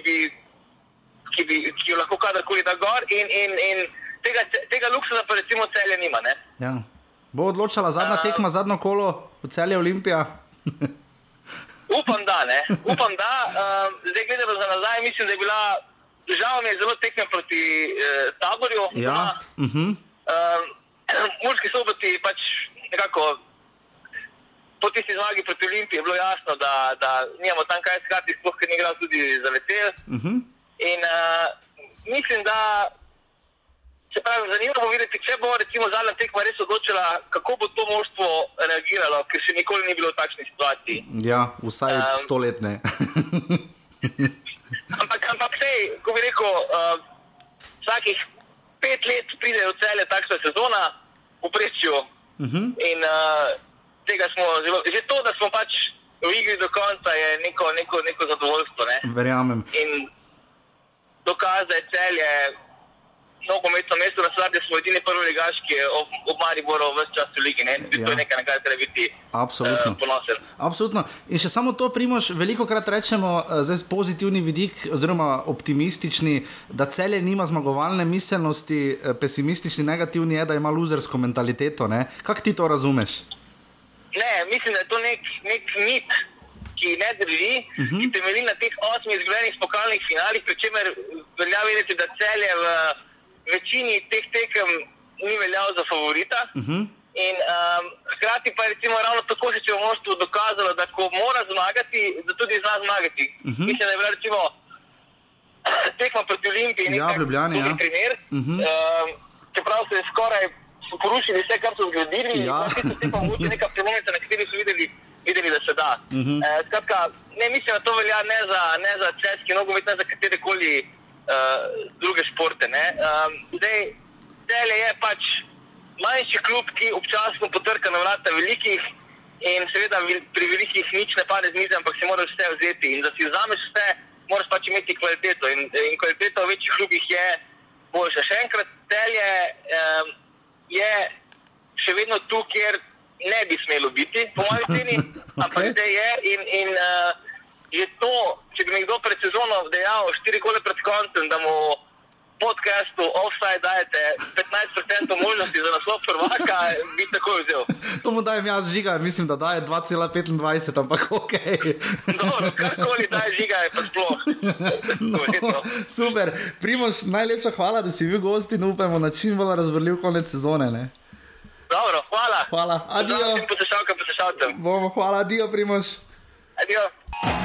ki, ki jo lahko kadarkoli da gor. In, in, in tega, tega luksusa pa recimo celje nima. Ja. Bo odločila zadnja tekma, zadnjo kolo celje Olimpija? upam, da ne. Upam, da. Um, zdaj gledamo za nazaj, mislim, da je bila. Žal mi je zelo tekme proti eh, taborju. Ja. Uh -huh. um, Mulski soboti pač nekako po tisti zmagi proti Olimpiji je bilo jasno, da, da nimamo tam kaj iskati, sploh ker ni igral tudi za letel. Uh -huh. In uh, mislim, da se pravi, zanimivo bo videti, če bo recimo zadnja tekma res odločila, kako bo to moštvo reagiralo, ker še nikoli ni bilo v takšni situaciji. Ja, vsaj um, stoletne. ampak, ampak sej, ko bi rekel, uh, vsakih pet let pride v cele takšna sezona, v prečju. Uh -huh. In uh, tega smo zelo, že to, da smo pač v igri do konca, je neko, neko, neko zadovoljstvo. Ne? Verjamem. In dokaz, da je celje nogometno mesto, da sedaj smo edini prvi ligaš, ki je ob, ob Mariboru vse čas v ligi. Ne? Ja. To je nekaj, na kar treba biti Absolutno. Uh, ponosen. Absolutno. In še samo to, primoš, veliko krat rečemo, zdaj pozitivni vidik, oziroma optimistični, da celje nima zmagovalne miselnosti, pesimistični, negativni je, da ima luzersko mentaliteto. Kako ti to razumeš? Ne, mislim, da je to nek, nek mit, ki ne drži, uh mhm. -huh. ki temelji na teh osmih izgubljenih pokalnih finalih, pri čemer velja vedeti, da celje v večini teh tekem ni veljal za favorita. Uh mhm. -huh. In um, hkrati pa je recimo ravno tako se je v moštvu dokazalo, da ko mora zmagati, da tudi zna zmagati. Uh mhm. -huh. Mislim, da je bila recimo tekma proti Olimpiji ja, Ljubljani, ja. primer. Uh -huh. um, čeprav se je skoraj porušili vse, kar so zgradili. Ja. To je pa nekaj prelomnica, na kateri so videli, videli, da se da. Uh -huh. e, skratka, ne mislim, da to velja ne za, ne za česki nogomet, ne za katere koli uh, druge športe. Um, zdaj, Tele je pač manjši klub, ki občasno potrka na vrata velikih. In seveda pri velikih nič ne pade z mize, ampak si moraš vse vzeti. In da si vzameš vse, moraš pač imeti kvaliteto. In, in kvaliteta v večjih klubih je boljša. Še enkrat, telje. Um, je še vedno tu, kjer ne bi smelo biti, po mojem mnenju, okay. ampak zdaj je. In, in uh, je to, če bi mi kdo pred sezono dejal, štiri kole pred koncem, da mu podcastu offside dajete 15% možnosti za naslov prvaka, bi tako vzel. To mu dajem jaz žiga, mislim, da daje 2,25, ampak ok. Dobro, karkoli daje žiga, je pa sploh. No, super, Primoš, najlepša hvala, da si bil gost in upamo na čim bolj razvrljiv konec sezone. Ne? Dobro, hvala. Hvala, adijo. Poslušalka, Bomo, hvala, adijo, Primoš. Adijo.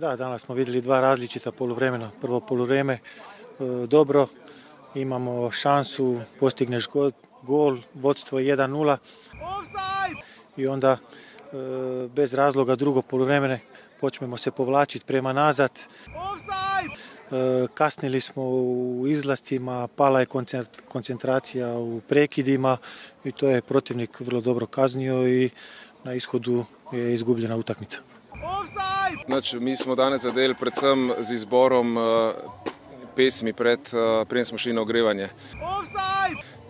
Da, danas smo videli dva različita poluvremena. Prvo poluvreme e, dobro, imamo šansu, postigneš gol, gol vodstvo 1-0 i onda e, bez razloga drugo poluvremene počnemo se povlačiti prema nazad. E, kasnili smo u izlascima, pala je koncentracija u prekidima i to je protivnik vrlo dobro kaznio i na ishodu je izgubljena utakmica. Znači, mi smo danes zadeli predvsem z izborom uh, pesmi, pred, uh, preden smo šli na ogrevanje.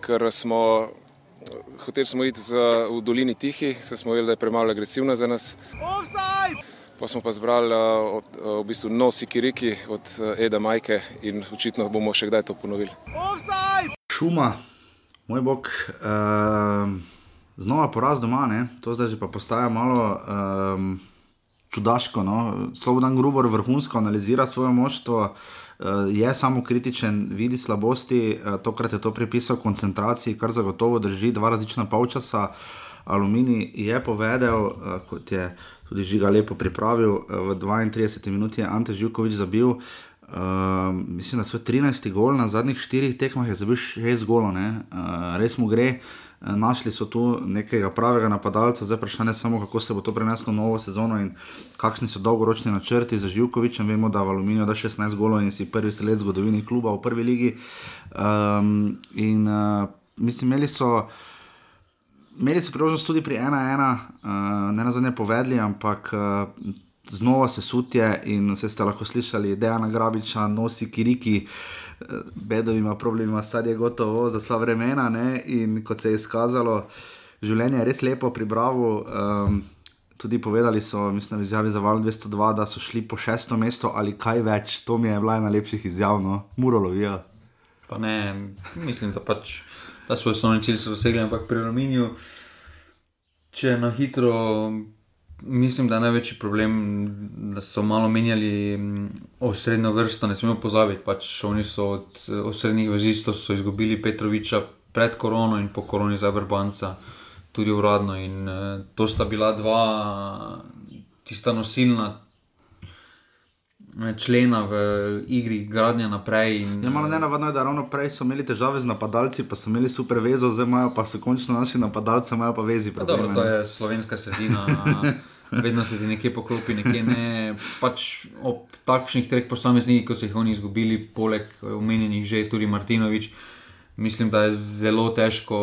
Ker smo hoteli smo iti z, v dolini Tihi, se smo videli, da je premalo agresivna za nas. Pa smo pa zbrali uh, v bistvu nosi kiriki od uh, Eda Majke in očitno bomo še kdaj to ponovili. Šuma, moj bog. Uh znova poraz doma, ne? to zdaj pa postaja malo um, čudaško. No? Slobodan Grubor vrhunsko analizira svoje moštvo, uh, je samo kritičen, vidi slabosti, uh, tokrat je to pripisal koncentraciji, kar zagotovo drži dva različna polčasa. Aluminij je povedal, uh, kot je tudi žiga lepo pripravil, v 32 minuti je Ante Živkovič zabil. Uh, mislim, da so 13 gol na zadnjih štirih tekmah, je zabil 6 golov, uh, res mu gre. Uh, našli so tu nekega pravega napadalca, zdaj vprašanje samo, kako se bo to preneslo v novo sezono in kakšni so dolgoročni načrti za Živkoviča. Vemo, da v Aluminiju da 16 golov in si prvi strelec v zgodovini kluba v prvi ligi. Um, in uh, mislim, imeli so. Imeli so priložnost tudi pri 1-1, uh, ne na zadnje povedali, ampak uh, znova se sutje in vse ste lahko slišali, da je Dejana Grabiča, nosi Kiriki. Uh, Bedo ima problem, sad je gotovo za sva vremena. Ne? In kot se je izkazalo, življenje je res lepo pri Bravo. Um, tudi povedali so, mislim, v izjavi za Val 202, da so šli po šesto mesto ali kaj več. To mi je bila ena lepših izjav, no, murolovijo. Pa ne, mislim, da pač ta svoj osnovni cilj so dosegli, ampak pri Rominju, če na hitro mislim, da je največji problem, da so malo menjali mm, osrednjo vrsto. Ne smemo pozabiti, pač oni so od osrednjih vezistov izgubili Petroviča pred korono in po koroni za Brbanca, tudi uradno. In uh, to sta bila dva tista nosilna. Člena v igri, gradnja naprej. In, je malo ne navadno, da ravno prej so imeli težave z napadalci, pa so imeli super vezo, zdaj imajo pa se končno naši napadalci, imajo pa vezi. Dobro, to je slovenska sredina. vedno se ti nekje poklopi, nekje ne. Pač ob takšnih treh posameznikih, kot so jih oni izgubili, poleg omenjenih že tudi Martinovič, mislim, da je zelo težko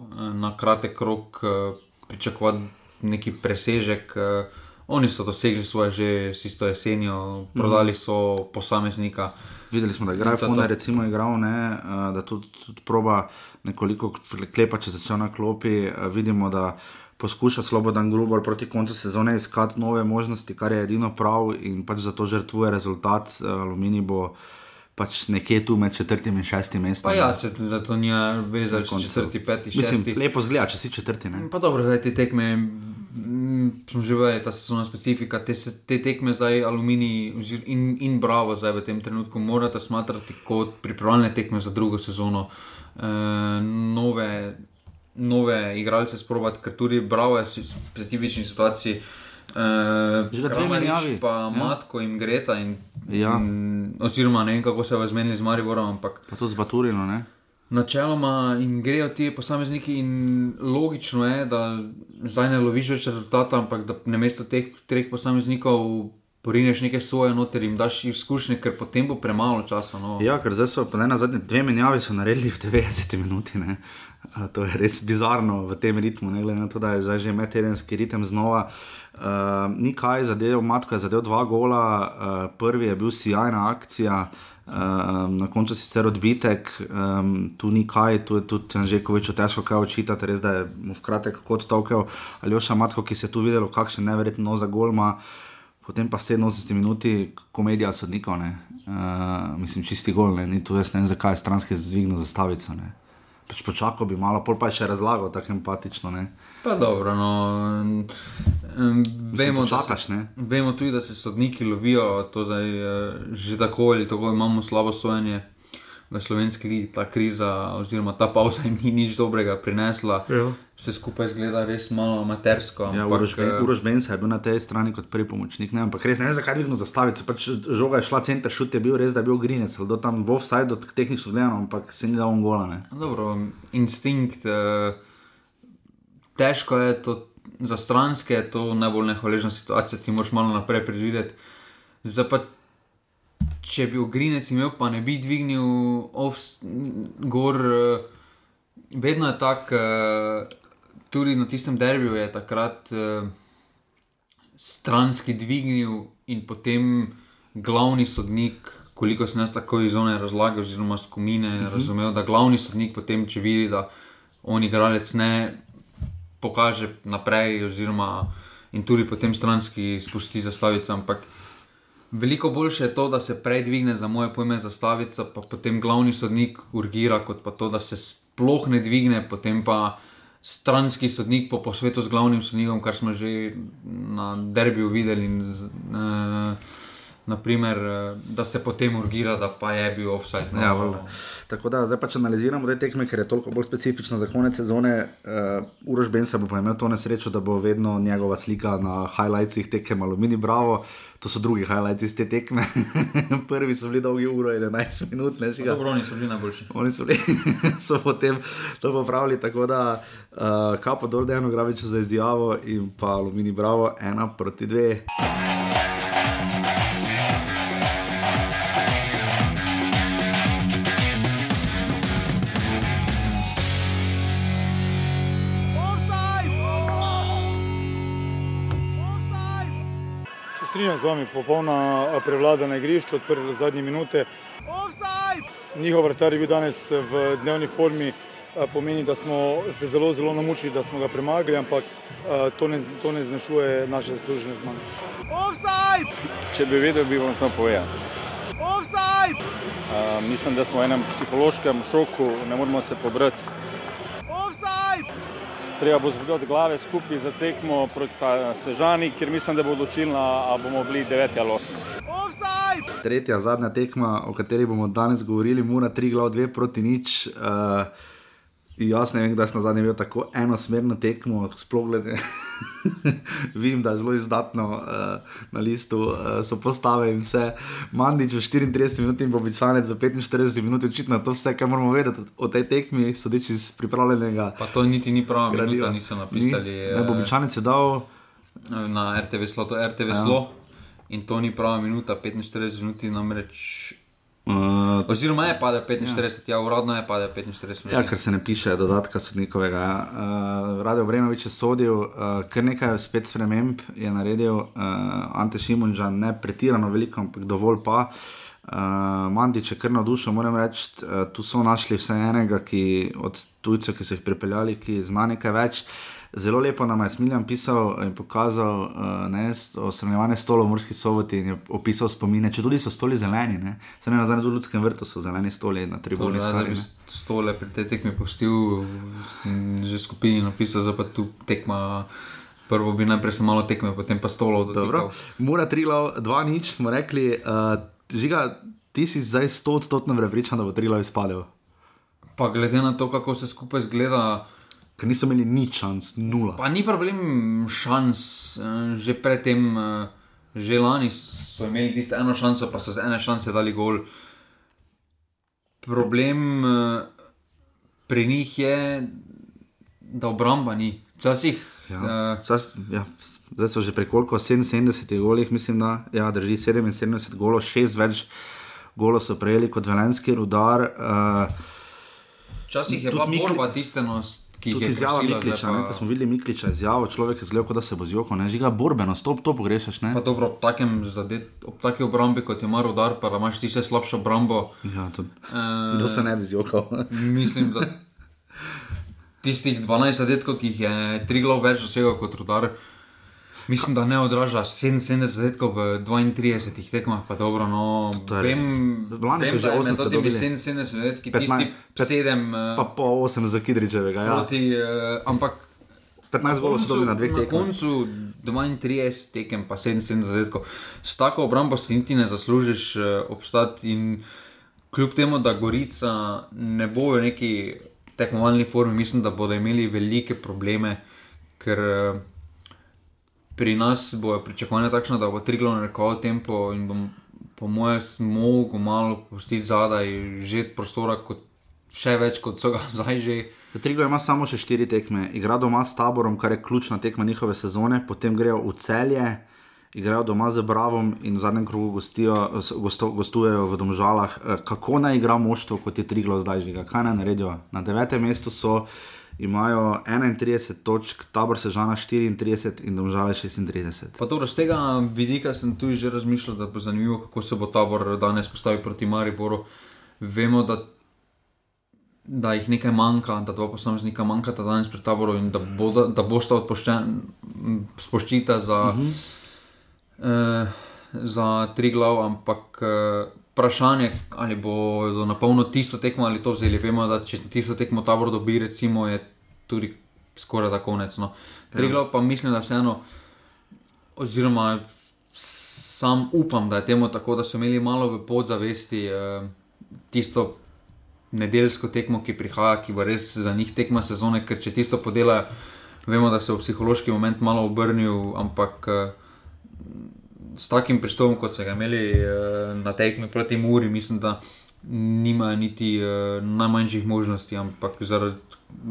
eh, na kratek rok eh, pričakovati neki presežek. Eh, oni so dosegli svoje že s isto jesenjo, prodali so posameznika. Videli smo, da je Grafona, recimo, igral, ne, da tudi, tudi proba nekoliko klepa, če začne na klopi. Vidimo, da poskuša Slobodan Grubor proti koncu sezone iskati nove možnosti, kar je edino prav in pač zato žrtvuje rezultat. Eh, Aluminij bo pač nekje tu med četrtim in šestim mestom. Ja, se zato ni vezal, če si četrti, peti, šesti. Mislim, lepo zgleda, če si četrti. Ne? Pa dobro, zdaj te tekme. Smo že vedeli, da so specifika. Te, te tekme zdaj, aluminij in, in bravo, zdaj v tem trenutku morate smatrati kot pripravljalne tekme za drugo sezono. E, nove, nove igralce sprobati, ker tudi bravo je v specifični situaciji. Uh, že dve menjavi. Pa ja. Matko in Greta. In, ja. in, oziroma ne vem, kako se je zmenili z Mariborom. Ampak, pa to z Baturino, ne? Načeloma in grejo ti posamezniki, in logično je, da zdaj ne loviš več rezultata, ampak da na mesto teh treh posameznikov porineš nekaj svoje noter in daš izkušnje, ker potem bo premalo časa. No. Ja, ker zdaj so ne na zadnje dve menjavi naredili v 90 minutah. To je res bizarno v tem ritmu, ne glede na to, da je zdaj že medtedenski ritem znova. Uh, ni kaj zadev, Matko je zadev dva gola, uh, prvi je bil sjajna akcija, uh, na koncu sicer odbitek, um, tu ni kaj, tu je tudi že koveč težko kaj očitati, res da je mu v kratek kot tolkel ali oša Matko, ki se je tu videl, kakšen neverjetno za golma. Potem pa 87 minut, komedija sodnikov, uh, mislim, čisti gol, ne? ni tu jaz ne vem, zakaj je stranski zvignil zastavico. Ne? Pač počakal bi malo, pol pa je še razlagal tako empatično. Ne? Pa dobro, no. Vemo, čakaš, se, vemo tudi, da se sodniki lovijo, to zdaj, že tako ali tako imamo slabo sojenje. V slovenski ligi ta kriza oziroma ta pauza jim ni nič dobrega prinesla. Ja. Vse skupaj zgleda res malo amatersko. Ja, eh, Uroš Benz je bil na tej strani kot prvi pomočnik. Ne, ampak res ne vem, zakaj je dvignil zastavico. Pač žoga je šla, center šut je bil res, da je bil grinec, do tam v offside, tehnično gledano, ampak se ni dal on gola. Ne. Dobro, instinkt, eh, težko je to, za stranske je to najbolj nehvaležna situacija, ti moraš malo naprej predvideti. Zdaj pa, če bi ogrinec imel, pa ne bi dvignil ovs, gor, eh, vedno je tako, eh, tudi na tistem derbiju je takrat eh, stranski dvignil in potem glavni sodnik. Koliko sem jaz tako iz one razlage, oziroma skupine, uh -huh. razumel, da glavni sodnik potem, če vidi, da on igralec ne pokaže naprej, oziroma in tudi potem stranski spusti zastavico. Ampak veliko boljše je to, da se prej dvigne za moje pojme zastavica, pa potem glavni sodnik urgira, kot pa to, da se sploh ne dvigne, potem pa stranski sodnik po posvetu z glavnim sodnikom, kar smo že na derbiju videli. In, uh, Naprimer, da se potem urgira, da pa je bil offside. No, Ja. Tako da zdaj pač analiziramo te tekme, ker je toliko bolj specifično za konec sezone. Uh, Uroš Bensa bo pa imel to nesrečo, da bo vedno njegova slika na highlightsih tekem Alumini Bravo. To so drugi highlights iz te tekme. Prvi so bili dolgi uro in 11 minut, ne žiga. Dobro, oni so bili najboljši. Oni so, bili, so potem to popravili, tako da uh, kapo dol Dejano Graviču za izjavo in pa Alumini Bravo, ena proti dve. Strinjam z vami, popolna eh, prevlada na igrišču od prve do zadnje minute. Njihov vrtar je bil danes v dnevni formi, eh, pomeni, da smo se zelo, zelo namučili, da smo ga premagali, ampak eh, to ne, to ne zmanjšuje naše zaslužene zmage. Če bi vedel, bi vam znal povedati. Uh, mislim, da smo v enem psihološkem šoku, ne moremo se pobrati. Treba bo zbuditi glave skupaj za tekmo proti Sežani, ker mislim, da bo odločilna, ali bomo bili 9 ali 8. Tretja, zadnja tekma, o kateri bomo danes govorili, mora tri glav, dve proti nič. Uh, jaz ne vem, da sem na zadnjem imel tako enosmerno tekmo, sploh glede. Vem, da je zelo izdatno uh, na listu, uh, so postave in vse. Mandič v 34 minut in običajno za 45 minut, očitno to vse, kar moramo vedeti o tej tekmi, sodeč iz pripravljenega. Pa to niti ni prava minuta, niso napisali. Ni, ne, običajno je dal. Na RTV Slo, to RTV ja. Slo. In to ni prava minuta, 45 minut, namreč. Uh, Oziroma, je padel 45, ja, ja uradno je padel 45 minut. Ja, ker se ne piše dodatka sodnikovega. Ja. Uh, Radio Bremovič je sodil, uh, kar nekaj spet sprememb je naredil, uh, Ante Šimunžan, ne pretirano veliko, ampak dovolj pa. Uh, Mandič je kar navdušen, moram reči, uh, tu so našli vse enega, ki od tujcev, ki so jih pripeljali, ki zna nekaj več. Zelo lepo nam je Smiljan pisal in pokazal uh, osrnjevanje stolov v Murski soboti in je opisal spomine, če tudi so stoli zeleni. Ne? Sem na zadnjem ljudskem vrtu, so zeleni stoli na tribuni. Stari, stole pri tej tekmi postil, že skupini napisal, da pa tu tekma. Prvo bi najprej se malo tekme, potem pa stolo. Mora Trilav, dva nič, smo rekli. Uh, žiga, ti si zdaj 100 odstotno prepričan, da bo Trilav izpadel. Pa glede na to, kako se skupaj zgleda. Ker niso imeli nič šans, nula. Pa ni problem šans, že predtem, že lani so imeli tisto eno šanso, pa so z ene šanse dali gol. Problem pri njih je, da obramba ni. Včasih. Ja, čas, ja, zdaj so že prekoliko 77 golih, mislim, da ja, drži 77 golov, šest več golov so prejeli kot velenski rudar. Včasih uh, je pa borba tistenost. Tudi izjava Mikliča, pa... ko smo videli Mikliča izjavo, človek je zgledal, da se bo zjoko, ne žiga borbeno, stop, to pogrešaš. Ne? Pa dobro, ob, takem, ob taki obrambi, kot ima rodar, pa da imaš ti še slabšo obrambo. Ja, to, uh, to se ne bi zjokal. mislim, da tistih 12 zadetkov, ki jih je tri glav več dosegel kot rodar. Mislim, da ne odraža 77 zadetkov v 32 tekmah, pa dobro. No, vem, Lani so že 80 dobili. 77 zadetkov, tisti 7. Pa po 8 za Kidričevega, ja. Proti, uh, ampak 15 golov so dobili na dveh tekmah. Na koncu 32 tekem, pa 77 zadetkov. S tako obrambo si niti ne zaslužiš uh, obstati in kljub temu, da Gorica ne bo v neki tekmovalni formi, mislim, da bodo imeli velike probleme, ker eh, pri nas bo pričakovanje takšno, da bo Triglo narekoval tempo in bom, po mojem, mogel malo pustiti zadaj, že prostora, kot, še več kot so ga zdaj že. Trigo ima samo še štiri tekme, igra doma s taborom, kar je ključna tekma njihove sezone, potem grejo v celje, igrajo doma z Bravom in v zadnjem krogu gostijo, gosto, gostujejo v Domžalah. Eh, kako naj igra moštvo, kot je Triglo zdaj že, kaj naj naredijo? Na devetem mestu so, imajo 31 točk, tabor Sežana 34 in Domžale 36. Pa dobro, z tega vidika sem tu že razmišljal, da bo zanimivo, kako se bo tabor danes postavil proti Mariboru. Vemo, da da jih nekaj manjka, da dva posameznika manjka danes pred taborom in da, bo, da boste spoščita za, uh -huh. eh, za tri glav, ampak eh, vprašanje, ali bodo na polno tisto tekmo ali to vzeli. Vemo, da če tisto tekmo tabor dobi, recimo, je tudi skoraj da konec. No. Tri ja. glav pa mislim, da vseeno, oziroma sam upam, da je temu tako, da so imeli malo v podzavesti eh, tisto nedeljsko tekmo, ki prihaja, ki bo res za njih tekma sezone, ker če tisto podela, vemo, da se v psihološki moment malo obrnil, ampak uh, s takim pristopom, kot so ga imeli uh, na tekmi proti Muri, mislim, da nimajo niti uh, najmanjših možnosti, ampak za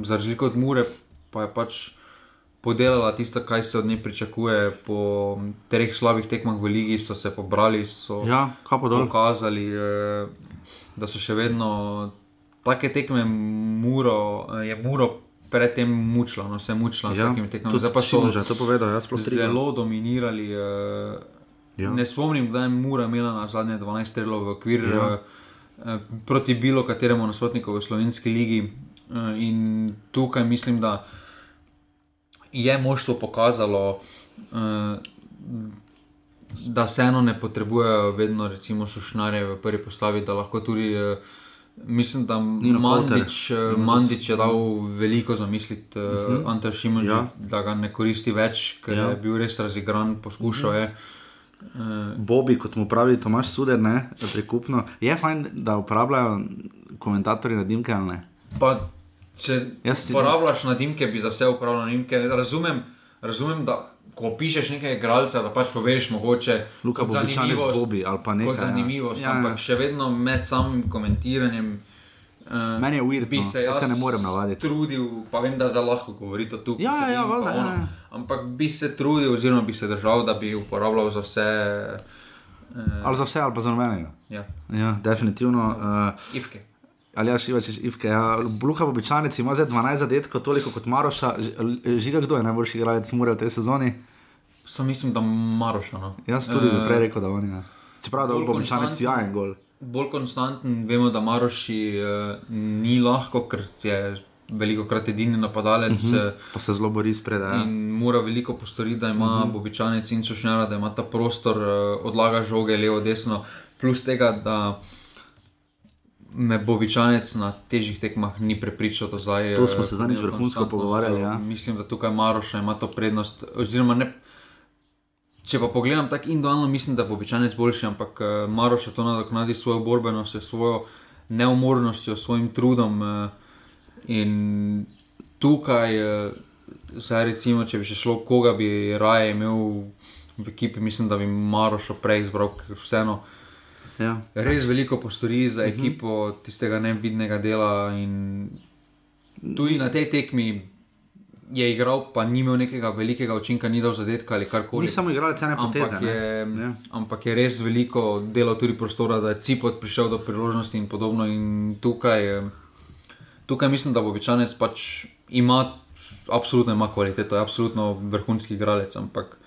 razliko od Mure pa je pač. Podelala tisto, kar se od nje pričakuje, po treh slabih tekmah v Ligi so se pobrali, so ja, pokazali, da so še vedno take tekme, muro, je muro predtem mučila, no se mučila ja. Zdaj pa so že to povedali, sploh zelo dominirali. Uh, ja. Ne spomnim, da je mura imela na zadnje 12 strelov v okvir ja. uh, proti bilo kateremu nasprotniku v slovenski ligi. Uh, in tukaj mislim, da je moštvo pokazalo. Uh, Da vseeno ne potrebujejo vedno, recimo, šušnare v prvi postavi, da lahko tudi uh, Mislim, da Mandič, eh, Mandič je dal veliko za misliti, uh eh, -huh. Mhm. Ante Šimunž, ja. da ga ne koristi več, ker ja. je bil res razigran, poskušal je. Bobi, kot mu pravi Tomaš Suder, ne, prekupno. Je fajn, da uporabljajo komentatorji na dimke ali ne? Pa, če uporabljaš na dimke, bi za vse uporabljal na dimke. Razumem, razumem da ko pišeš nekaj igralca, da pač poveš, mogoče Luka kot zanimivost, Bobby, ali pa nekaj. Kot ja. zanimivost, ja, ja. ampak še vedno med samim komentiranjem. Uh, Meni je uvirno, bi se, se ne morem navaditi. Trudil, pa vem, da za lahko govorite tu. Ja, ja, ja, valjda, ja, ja. Ampak bi se trudil, oziroma bi se držal, da bi uporabljal za vse. Uh, ali za vse, ali pa za nobenega. Ja. ja, definitivno. Uh, Ifke. Ali ja, šiva, češ, Ivke. Ja. Luka Bobičanec ima zdaj 12 zadetkov, toliko kot Maroša. Žiga, kdo je najboljši igralec Mure v tej sezoni? Sam mislim, da Maroša. No. Jaz tudi bi prej rekel, da oni. Ja. Čeprav da Bobičanec jajen gol. Bolj konstanten, vemo, da Maroši uh, ni lahko, ker je veliko krat edini napadalec. Uh -huh. Pa se zelo bori spredaj. Ja. In mora veliko postoriti, da ima uh mhm. -huh. Bobičanec in Sušnjara, da ima ta prostor, uh, odlaga žoge levo, desno. Plus tega, da me Bobičanec na težjih tekmah ni prepričal. To, zdaj, to smo se zadnjič vrhunsko pogovarjali. Ja. Mislim, da tukaj Maroša ima to prednost. Ne, če pa pogledam tako individualno, mislim, da je Bobičanec boljši, ampak uh, Maroša to nadoknadi svojo borbenost, svojo neumornost, svojim trudom. Uh, in tukaj, uh, zdaj recimo, če bi še šlo, koga bi raje imel v ekipi, mislim, da bi Maroša prej izbral, ker vseeno. Ja. Res veliko postori za mhm. ekipo uh -huh. tistega nevidnega dela. Tudi na tej tekmi je igral, pa ni imel nekega velikega učinka, ni dal zadetka ali karkoli. Ni samo igral, cene poteze. Ampak je, ja. ampak je res veliko delo tudi prostora, da je Cipot prišel do priložnosti in podobno. In tukaj, tukaj mislim, da običajnec pač ima. Absolutno ima kvaliteto, je absolutno vrhunski igralec, ampak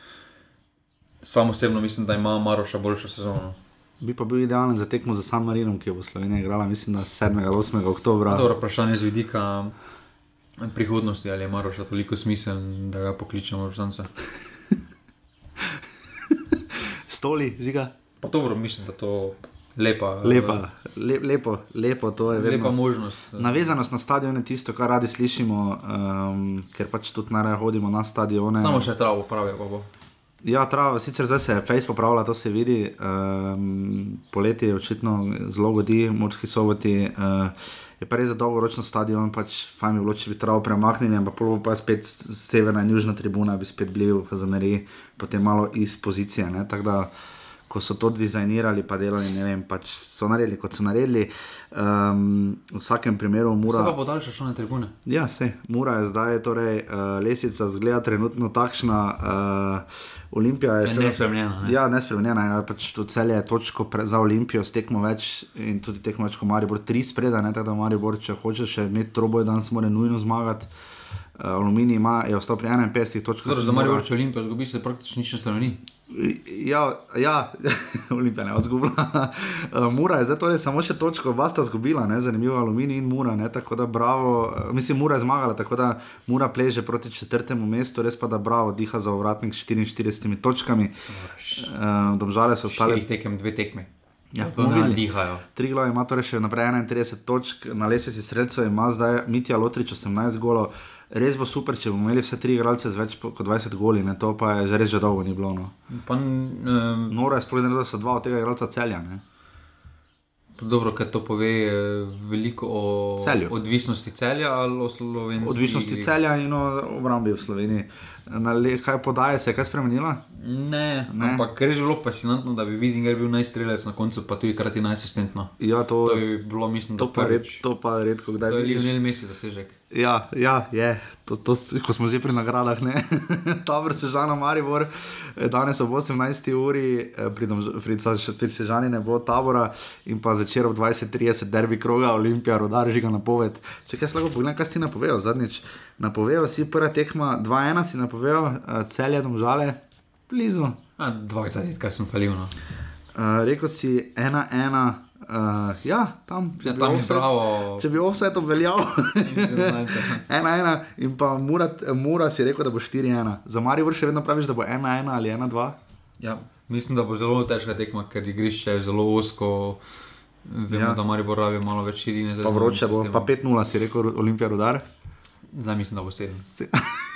samo osebno mislim, da ima Maroša boljšo sezono bi pa bil idealen za tekmo za San Marino, ki bo Slovenija igrala, mislim, da 7. ali 8. oktober. Dobro, vprašanje z vidika prihodnosti, ali je Maroša toliko smisel, da ga pokličemo v Zanca. Stoli, žiga. Pa dobro, mislim, da to. Lepa, lepa, le, lepo, lepo, to je lepa možnost. Navezanost na stadion je tisto, kar radi slišimo, um, ker pač tudi najraje hodimo na stadione. Samo še travo pravi, pa bo. Ja, trava, sicer zdaj se je Face popravila, to se vidi. Um, poletje je očitno zelo godi, morski soboti. Uh, je pa res za dolgoročno stadion, pač fajn bi bilo, če bi travo premaknili, ampak bo pa spet severna in južna tribuna, bi spet bili v Zaneri, potem malo iz pozicije. Ne? Tako da, ko so to dizajnirali, pa delali, ne vem, pač so naredili, kot so naredili. Um, v vsakem primeru mora. Se pa podaljša šlo na tribune. Ja, se, mora je zdaj, torej uh, lesica zgleda trenutno takšna. Uh, Olimpija je seveda nespremenjena. Ne? Ja, nespremenjena. Ja, pač to cel je točko pre, za Olimpijo, stekmo več in tudi tekmo več kot Maribor, tri spreda, ne tako da Maribor, če hočeš še imeti troboj, danes mora nujno zmagati. Uh, Aluminij ima, je ostal pri 51 točkah. Torej, za Maribor, če Olimpijo zgubi, se praktično nič ne spremeni. Ja, ja Olimpija ne bo izgubila. Uh, Mura je zdaj torej samo še točko, vas sta izgubila, zanimivo aluminij in Mura. Ne, tako da bravo, uh, mislim, Mura je zmagala, tako da Mura pleže proti četrtemu mestu, res pa da bravo diha za ovratnik s 44 točkami. Uh, domžale so ostale. Jih tekem dve tekme. Ja, to ne dihajo. Tri glave ima torej še naprej 31 točk, na lesbi sredstva ima zdaj Mitja Lotrič 18 golov res bo super, če bomo imeli vse tri igralce z več kot 20 goli, ne? to pa je že res že dolgo ni bilo. No. Pa, um, Noro je sploh ne, da so dva od tega igralca celja. Ne? Dobro, kaj to pove veliko o celju. odvisnosti celja ali o slovenski. Odvisnosti celja in o obrambi v Sloveniji. Le, kaj podaje, se je kaj spremenilo? Ne, ne. ampak res je bilo fascinantno, da bi Vizinger bil najstrelec na koncu, pa tudi krati najasistentno. Ja, to, to je bilo, mislim, to pa, red, to pa redko kdaj. To je Lionel Messi dosežek. Ja, ja, je. To, to, ko smo že pri nagradah, ne. Tabor Sežana Maribor, danes ob 18. uri, pri, pri, pri Sežani ne bo tabora in pa začer ob 20.30 derbi kroga, Olimpija, rodar, žiga napoved. Če kaj slabo pogledam, kaj si napovedal zadnjič. Napovedal si prva tekma 2-1, si napovedal celje domžale, blizu. Dva zadetka sem falil. No. Uh, rekel si 1-1. Uh, ja, tam, ja, tam je zelo. Če bi offset obveljal, ena, ena, in pa mora, mora si rekel, da bo 4-1. Za Marijo vrši vedno praviš, da bo 1-1 ali 1-2. Ja, mislim, da bo zelo težka tekma, ker igrišče je zelo usko. Vemo, ja. da Marijo rabi malo več širine. Pa vroče bo, pa 5-0 si rekel, Olimpija rodar. Zdaj mislim, da bo 7.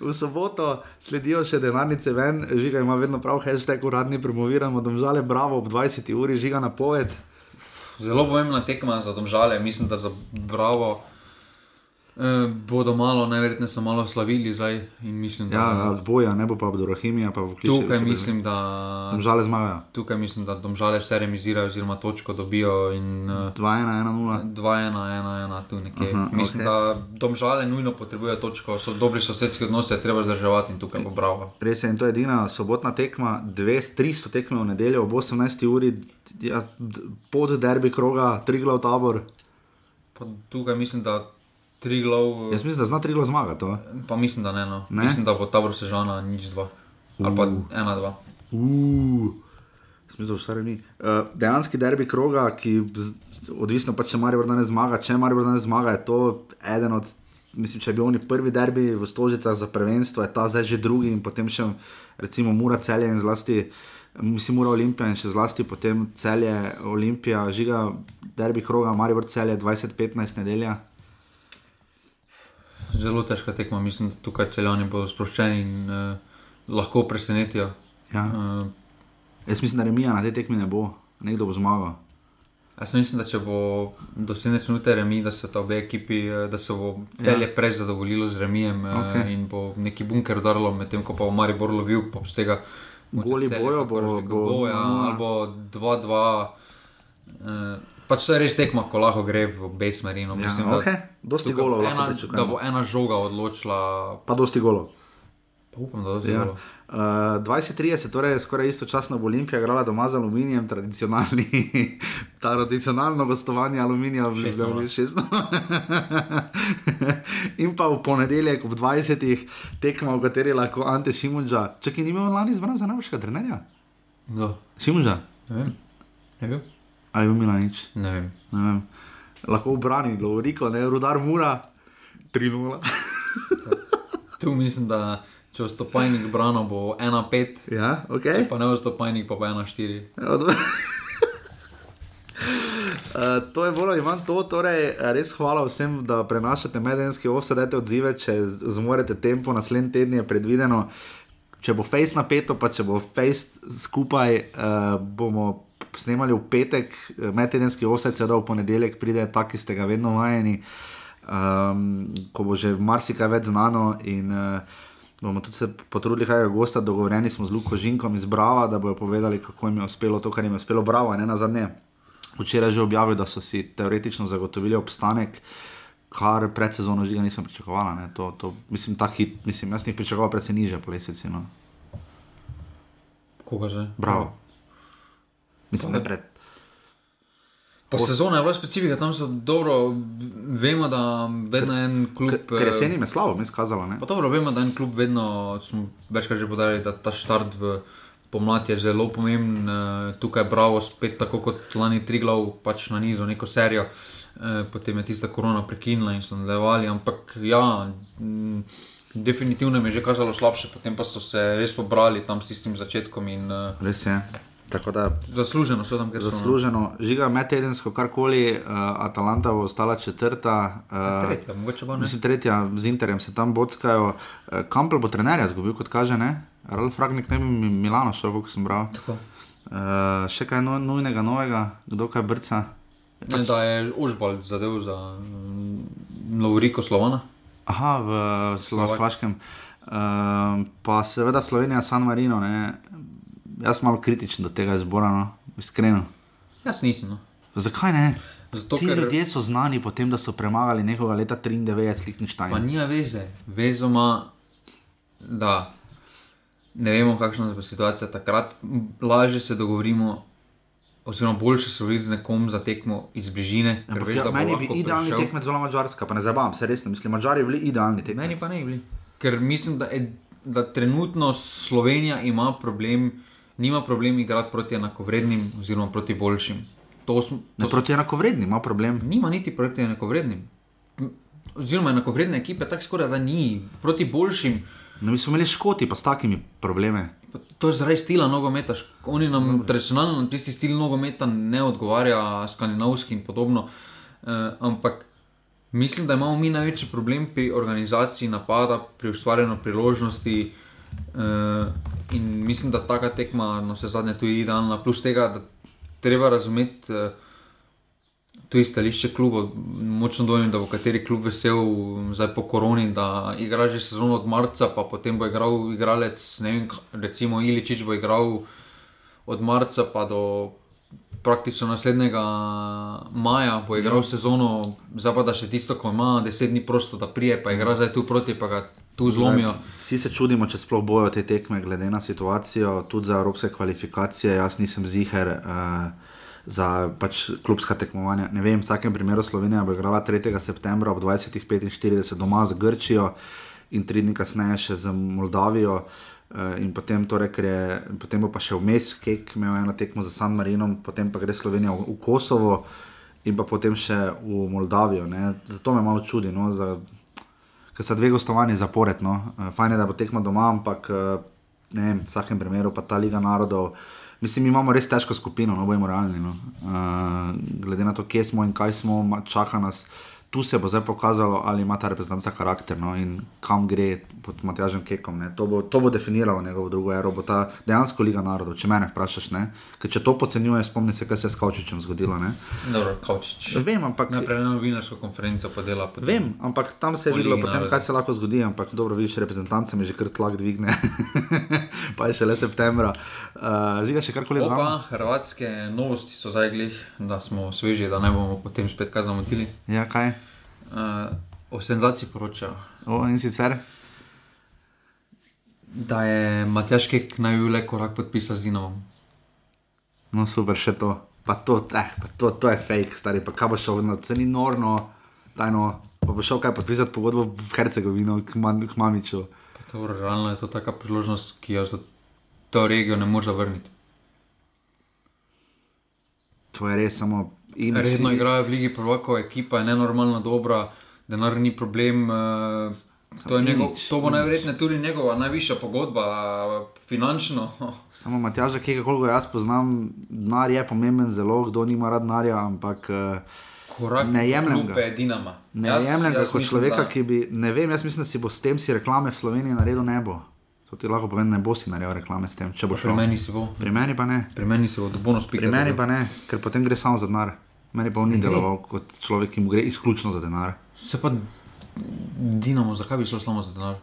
v soboto sledijo še denarnice ven, žiga ima vedno prav, hashtag uradni promoviramo, domžale, bravo, ob 20 uri žiga na poved. Zelo pomembna tekma za domžale, mislim, da za bravo. E, bodo malo, najverjetneje so malo slavili zdaj. Mislim, da, ja, boja, ne bo pa do Rahimija, pa v Kličku. Tukaj mislim, da. Domžale zmagajo. Tukaj mislim, da domžale vse remizirajo, oziroma točko dobijo. 2-1-1-0. 2-1-1-1, tu nekje. Aha, mislim, okay. da domžale nujno potrebujejo točko, so dobri sosedski odnosi, treba zdržati in tukaj bo bravo. Res je, in to je edina sobotna tekma, 200-300 tekme v nedeljo ob 18 uri, ja, pod derbi kroga, tri glav tabor. Pa tukaj mislim, da tri glav. Jaz mislim, da zna tri glav zmagati. Pa mislim, da ne, no. ne. Mislim, da bo tabor sežana nič dva. Uh. Ali pa ena, dva. Smisel, vse remi. Uh, dejanski derbi kroga, ki odvisno pa če Marijo danes zmaga, če Marijo danes zmaga, je to eden od. Mislim, če bi bili prvi derbi v Stožicah za prvenstvo, je ta zdaj že drugi in potem še recimo Mura celje in zlasti, mislim, Mura Olimpija in še zlasti potem celje Olimpija, žiga derbi kroga, Marijo celje 20-15 nedelja zelo težka tekma, mislim, da tukaj celjani bodo sproščeni in uh, lahko presenetijo. Ja. Uh, Jaz mislim, da remija na tej tekmi ne bo, nekdo bo zmagal. Jaz mislim, da če bo do 70 minut remi, da se ta obe ekipi, eh, da se bo celje ja. prej zadovoljilo z remijem okay. in bo neki bunker darilo, medtem ko pa bo Mari Borlo bil, pa z tega. Goli bojo, bo, bo, bo, boja, ali bo 2-2. Pač to je res tekmo, ko lahko gre v obe smeri. No, mislim, ja, okay. Dosti golov lahko reče. Da bo ena žoga odločila. Pa dosti golov. Pa upam, da dosti ja. golov. Uh, 20-30, torej skoraj istočasno bo Olimpija igrala doma z aluminijem, tradicionalni, ta tradicionalno gostovanje aluminija v Ljubljani, šestno. In pa v ponedeljek ob 20-ih tekmo, v kateri lahko Ante Šimunča, če ki ni imel lani izbran za najboljšega trenerja. Kdo? Šimunča. Ne vem. Ne vem ali bo imela nič. Ne vem. Ne vem. Lahko obrani, Lovriko, ne rudar mura, 3-0. tu mislim, da če vstopajnik brano bo 1-5. Ja, okay. Pa ne vstopajnik, pa bo 1-4. Ja, Uh, to je bolj ali manj to, torej res hvala vsem, da prenašate medenski offset, dajte odzive, če zmorete tempo, naslednji teden je predvideno. če bo face napeto, pa če bo face skupaj, uh, bomo snemali v petek, medtedenski offset, sedaj v ponedeljek pride tak, ki ste ga vedno vajeni, um, ko bo že marsikaj več znano. In, uh, bomo tudi se potrudili, kaj je gosta, dogovorjeni smo z Luko Žinkom iz Brava, da bodo povedali, kako jim je uspelo to, kar jim je uspelo. Bravo, ne na zadnje. Včeraj že objavil, da so si teoretično zagotovili obstanek. Kar pred sezono že nisem pričakovala. To, to, mislim, ta hit, mislim, jaz nisem pričakovala, predvsem niže po leseci. No. Koga že? Bravo. Mislim, da pred. Po sezoni je bila specifika, tam so dobro, vemo, da vedno en klub. Ker je seni me slabo, mi skazalo. Pa dobro, vemo, da en klub vedno, smo večkrat že podarili, da ta štart v pomlad je zelo pomemben. Tukaj je bravo, spet tako kot lani tri glav, pač na nizu neko serijo. Potem je tista korona prekinila in so nadaljevali, ampak ja, definitivno mi je že kazalo slabše, potem pa so se res pobrali tam s tistim začetkom. In, res je. Da, zasluženo so tam, kjer so. Zasluženo, žiga medtedensko, karkoli, uh, Atalanta bo ostala četrta. Uh, tretja, mogoče bo ne. Mislim, tretja z Interjem se tam bockajo. Uh, Kampel bo trenerja zgubil, kot kaže, ne? Ralf Ragnik ne bi Milano šel, kot sem bral. Uh, še kaj no, nujnega, novega, kdo kaj brca. Ne, da je Užbald zadev za um, Lovriko Slovana. Aha, v Slovaškem. Uh, pa seveda Slovenija, San Marino. Ne? Jaz sem malo kritičen do tega zbora, no? iskreno. Jaz nisem. No. Zakaj ne? Zato, Ti ker... ljudje so znani po tem, da so premagali nekoga leta 93, Lichtenstein. Pa nija veze, vezoma, da ne vemo, kakšna je situacija takrat. Lažje se dogovorimo, oziroma boljše se vidi z nekom za tekmo iz bližine. Ja, veš, ja, meni bi idealni prišel. tekmec zelo mačarska, pa ne zabavam se resno, mislim, mačari bili idealni tekmec. Meni pa ne bili. Ker mislim, da, je, da trenutno Slovenija ima problem nima problem igrati proti enakovrednim, oziroma proti boljšim. To smo, to ne, proti enakovrednim ima problem. Nima niti proti enakovrednim. Oziroma, enakovredne ekipe tako skoraj da ni, proti boljšim. No, mi smo imeli škoti, pa s takimi problemi. To je zaradi stila nogometa. Oni nam Dobre. tradicionalno tisti stil nogometa ne odgovarja, skandinavski in podobno. Uh, ampak mislim, da imamo mi največji problem pri organizaciji napada, pri ustvarjanju priložnosti. Uh, in mislim, da ta tekma, no, vse zadnje, tu je idealna. Plus tega, da treba razumeti uh, tudi stališče kluba. Močno dojemam, da bo kateri klub vesel, zdaj po koroni, da igra že sezono od marca, pa potem bo igral igralec, ne vem, recimo Iličič bo igral od marca pa do. Praktično naslednjega maja bo igral ja. sezono, zdaj pa da še tisto, ko ima deset dni prosto, da prije, pa igra zdaj tu proti, pa ga tu zlomijo. Vsi se čudimo, če sploh bojo te tekme, glede na situacijo, tudi za evropske kvalifikacije. Jaz nisem ziger uh, za pač klubska tekmovanja. Ne vem, v vsakem primeru Slovenija bo igrala 3. septembra ob 20:45 doma z Grčijo in tri dni kasneje še z Moldavijo. Uh, in potem, torej, je, potem bo pa še vmes, Kek imel eno tekmo za San Marino, potem pa gre Slovenija v, v Kosovo in pa potem še v Moldavijo. Ne. Zato me malo čudi. No, za, ker so dve gostovani zapored. No. Eh, fajn je, da bo tekmo doma, ampak eh, ne v vsakem primeru pa ta Liga narodov. Mislim, imamo res težko skupino, no bomo realni. No. Uh, glede na to, kje smo in kaj smo, čaka nas tu se bo zdaj pokazalo, ali ima ta reprezentanca karakter no, in kam gre pod Matjažem Kekom. To bo, to bo definiralo njegovo drugo ero, bo ta dejansko Liga narodov, če me vprašaš. Ne? Ker če to podcenjuješ, spomni se, kaj se je s Kaučičem zgodilo. Dobro, Kaučič. Vem, ampak. Najprej na novinarsko konferenco pa dela. Vem, ampak tam se je videlo, potem, kaj se lahko zgodi. Ampak dobro, vidiš, reprezentance mi že kar tlak dvigne. pa je še le septembra. Uh, Žiga še karkoli tega. Hrvatske novosti so zdaj glih, da smo sveži, da ne bomo potem spet kaj zamotili. Ja, kaj? Uh, o senzaciji poročajo. O, in sicer. Da je Matjaš Kek najbolj korak podpisal z Dinovom. No, super, še to. Pa to, eh, pa to, to je fake, stari. Pa kaj bo šel, no, ceni norno, dajno. Pa bo šel kaj podpisati pogodbo v Hercegovino, k, man, k Mamiču. To, realno je to taka priložnost, ki jo za to regijo ne more zavrniti. To je res samo Redno si... igrajo v Ligi Prvako, ekipa je nenormalno dobra, denar ni problem. Uh, to, njegov, to bo najverjetneje tudi njegova najvišja pogodba, finančno. Samo Matjaža, ki ga koliko jaz poznam, denar je pomemben, zelo kdo nima rad denarja, ampak. Uh, Korak ne jemljem ga. Ne jemljem ga kot človeka, da... ki bi, ne vem, jaz mislim, da si bo s tem si reklame v Sloveniji naredil nebo. To ti lahko povem, ne bo si naredil reklame s tem, če bo Pri šel. meni si bo. Pri meni pa ne. Pri meni si bo bonus pika. Pri meni pa ne, ker potem gre samo za denar. Meni pa on ni deloval kot človek, ki mu gre izključno za denar. Se pa Dinamo, zakaj bi šlo samo za denar?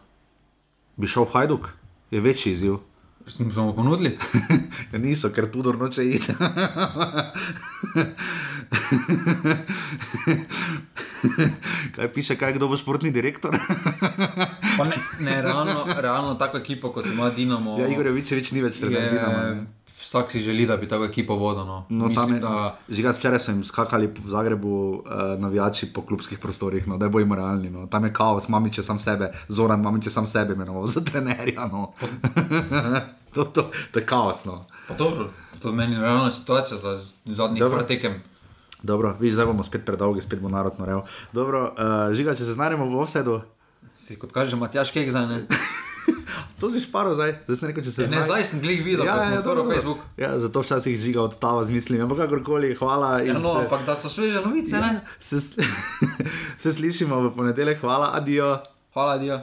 Bi šel v Hajduk, je večji izziv. Smo mu ponudili? Ja, niso, ker Tudor noče iti. kaj piše, kaj kdo bo športni direktor? Ne, ne realno, realno tako ekipo, kot ima Dinamo. ja, Igor Jovičevič ni več trener Dinama. Vsak si želi, da bi tako ekipo vodil. No. No, Mislim, da žiga, včeraj so jim skakali v Zagrebu uh, navijači po klubskih prostorih, no, da bojo realni. No. Tam je kaos, mamiče sam sebe, Zoran mamiče sam sebe imenoval za trenerja. No. to, to, to je kaos. No. pa dobro, to je meni realna situacija za zadnjih Dobro. par tekem. Dobro, viš, zdaj bomo spet predolgi, spet bo narod norel. Dobro, uh, žiga, če se znajdemo v offsetu, Si kot kaže, Matjaš Kek zdaj ne. to si šparo zdaj, zdaj sem rekel, če se Ne, znaj- zdaj sem glih videl, ja, sem odprl dobro. Facebook. Ja, zato včasih žiga odtava z mislimi, ampak kakorkoli, hvala. Ja, no, se- ampak da so sveže novice, Ja, ne? se, se slišimo v ponedeljek, hvala, adijo. Hvala, Dio.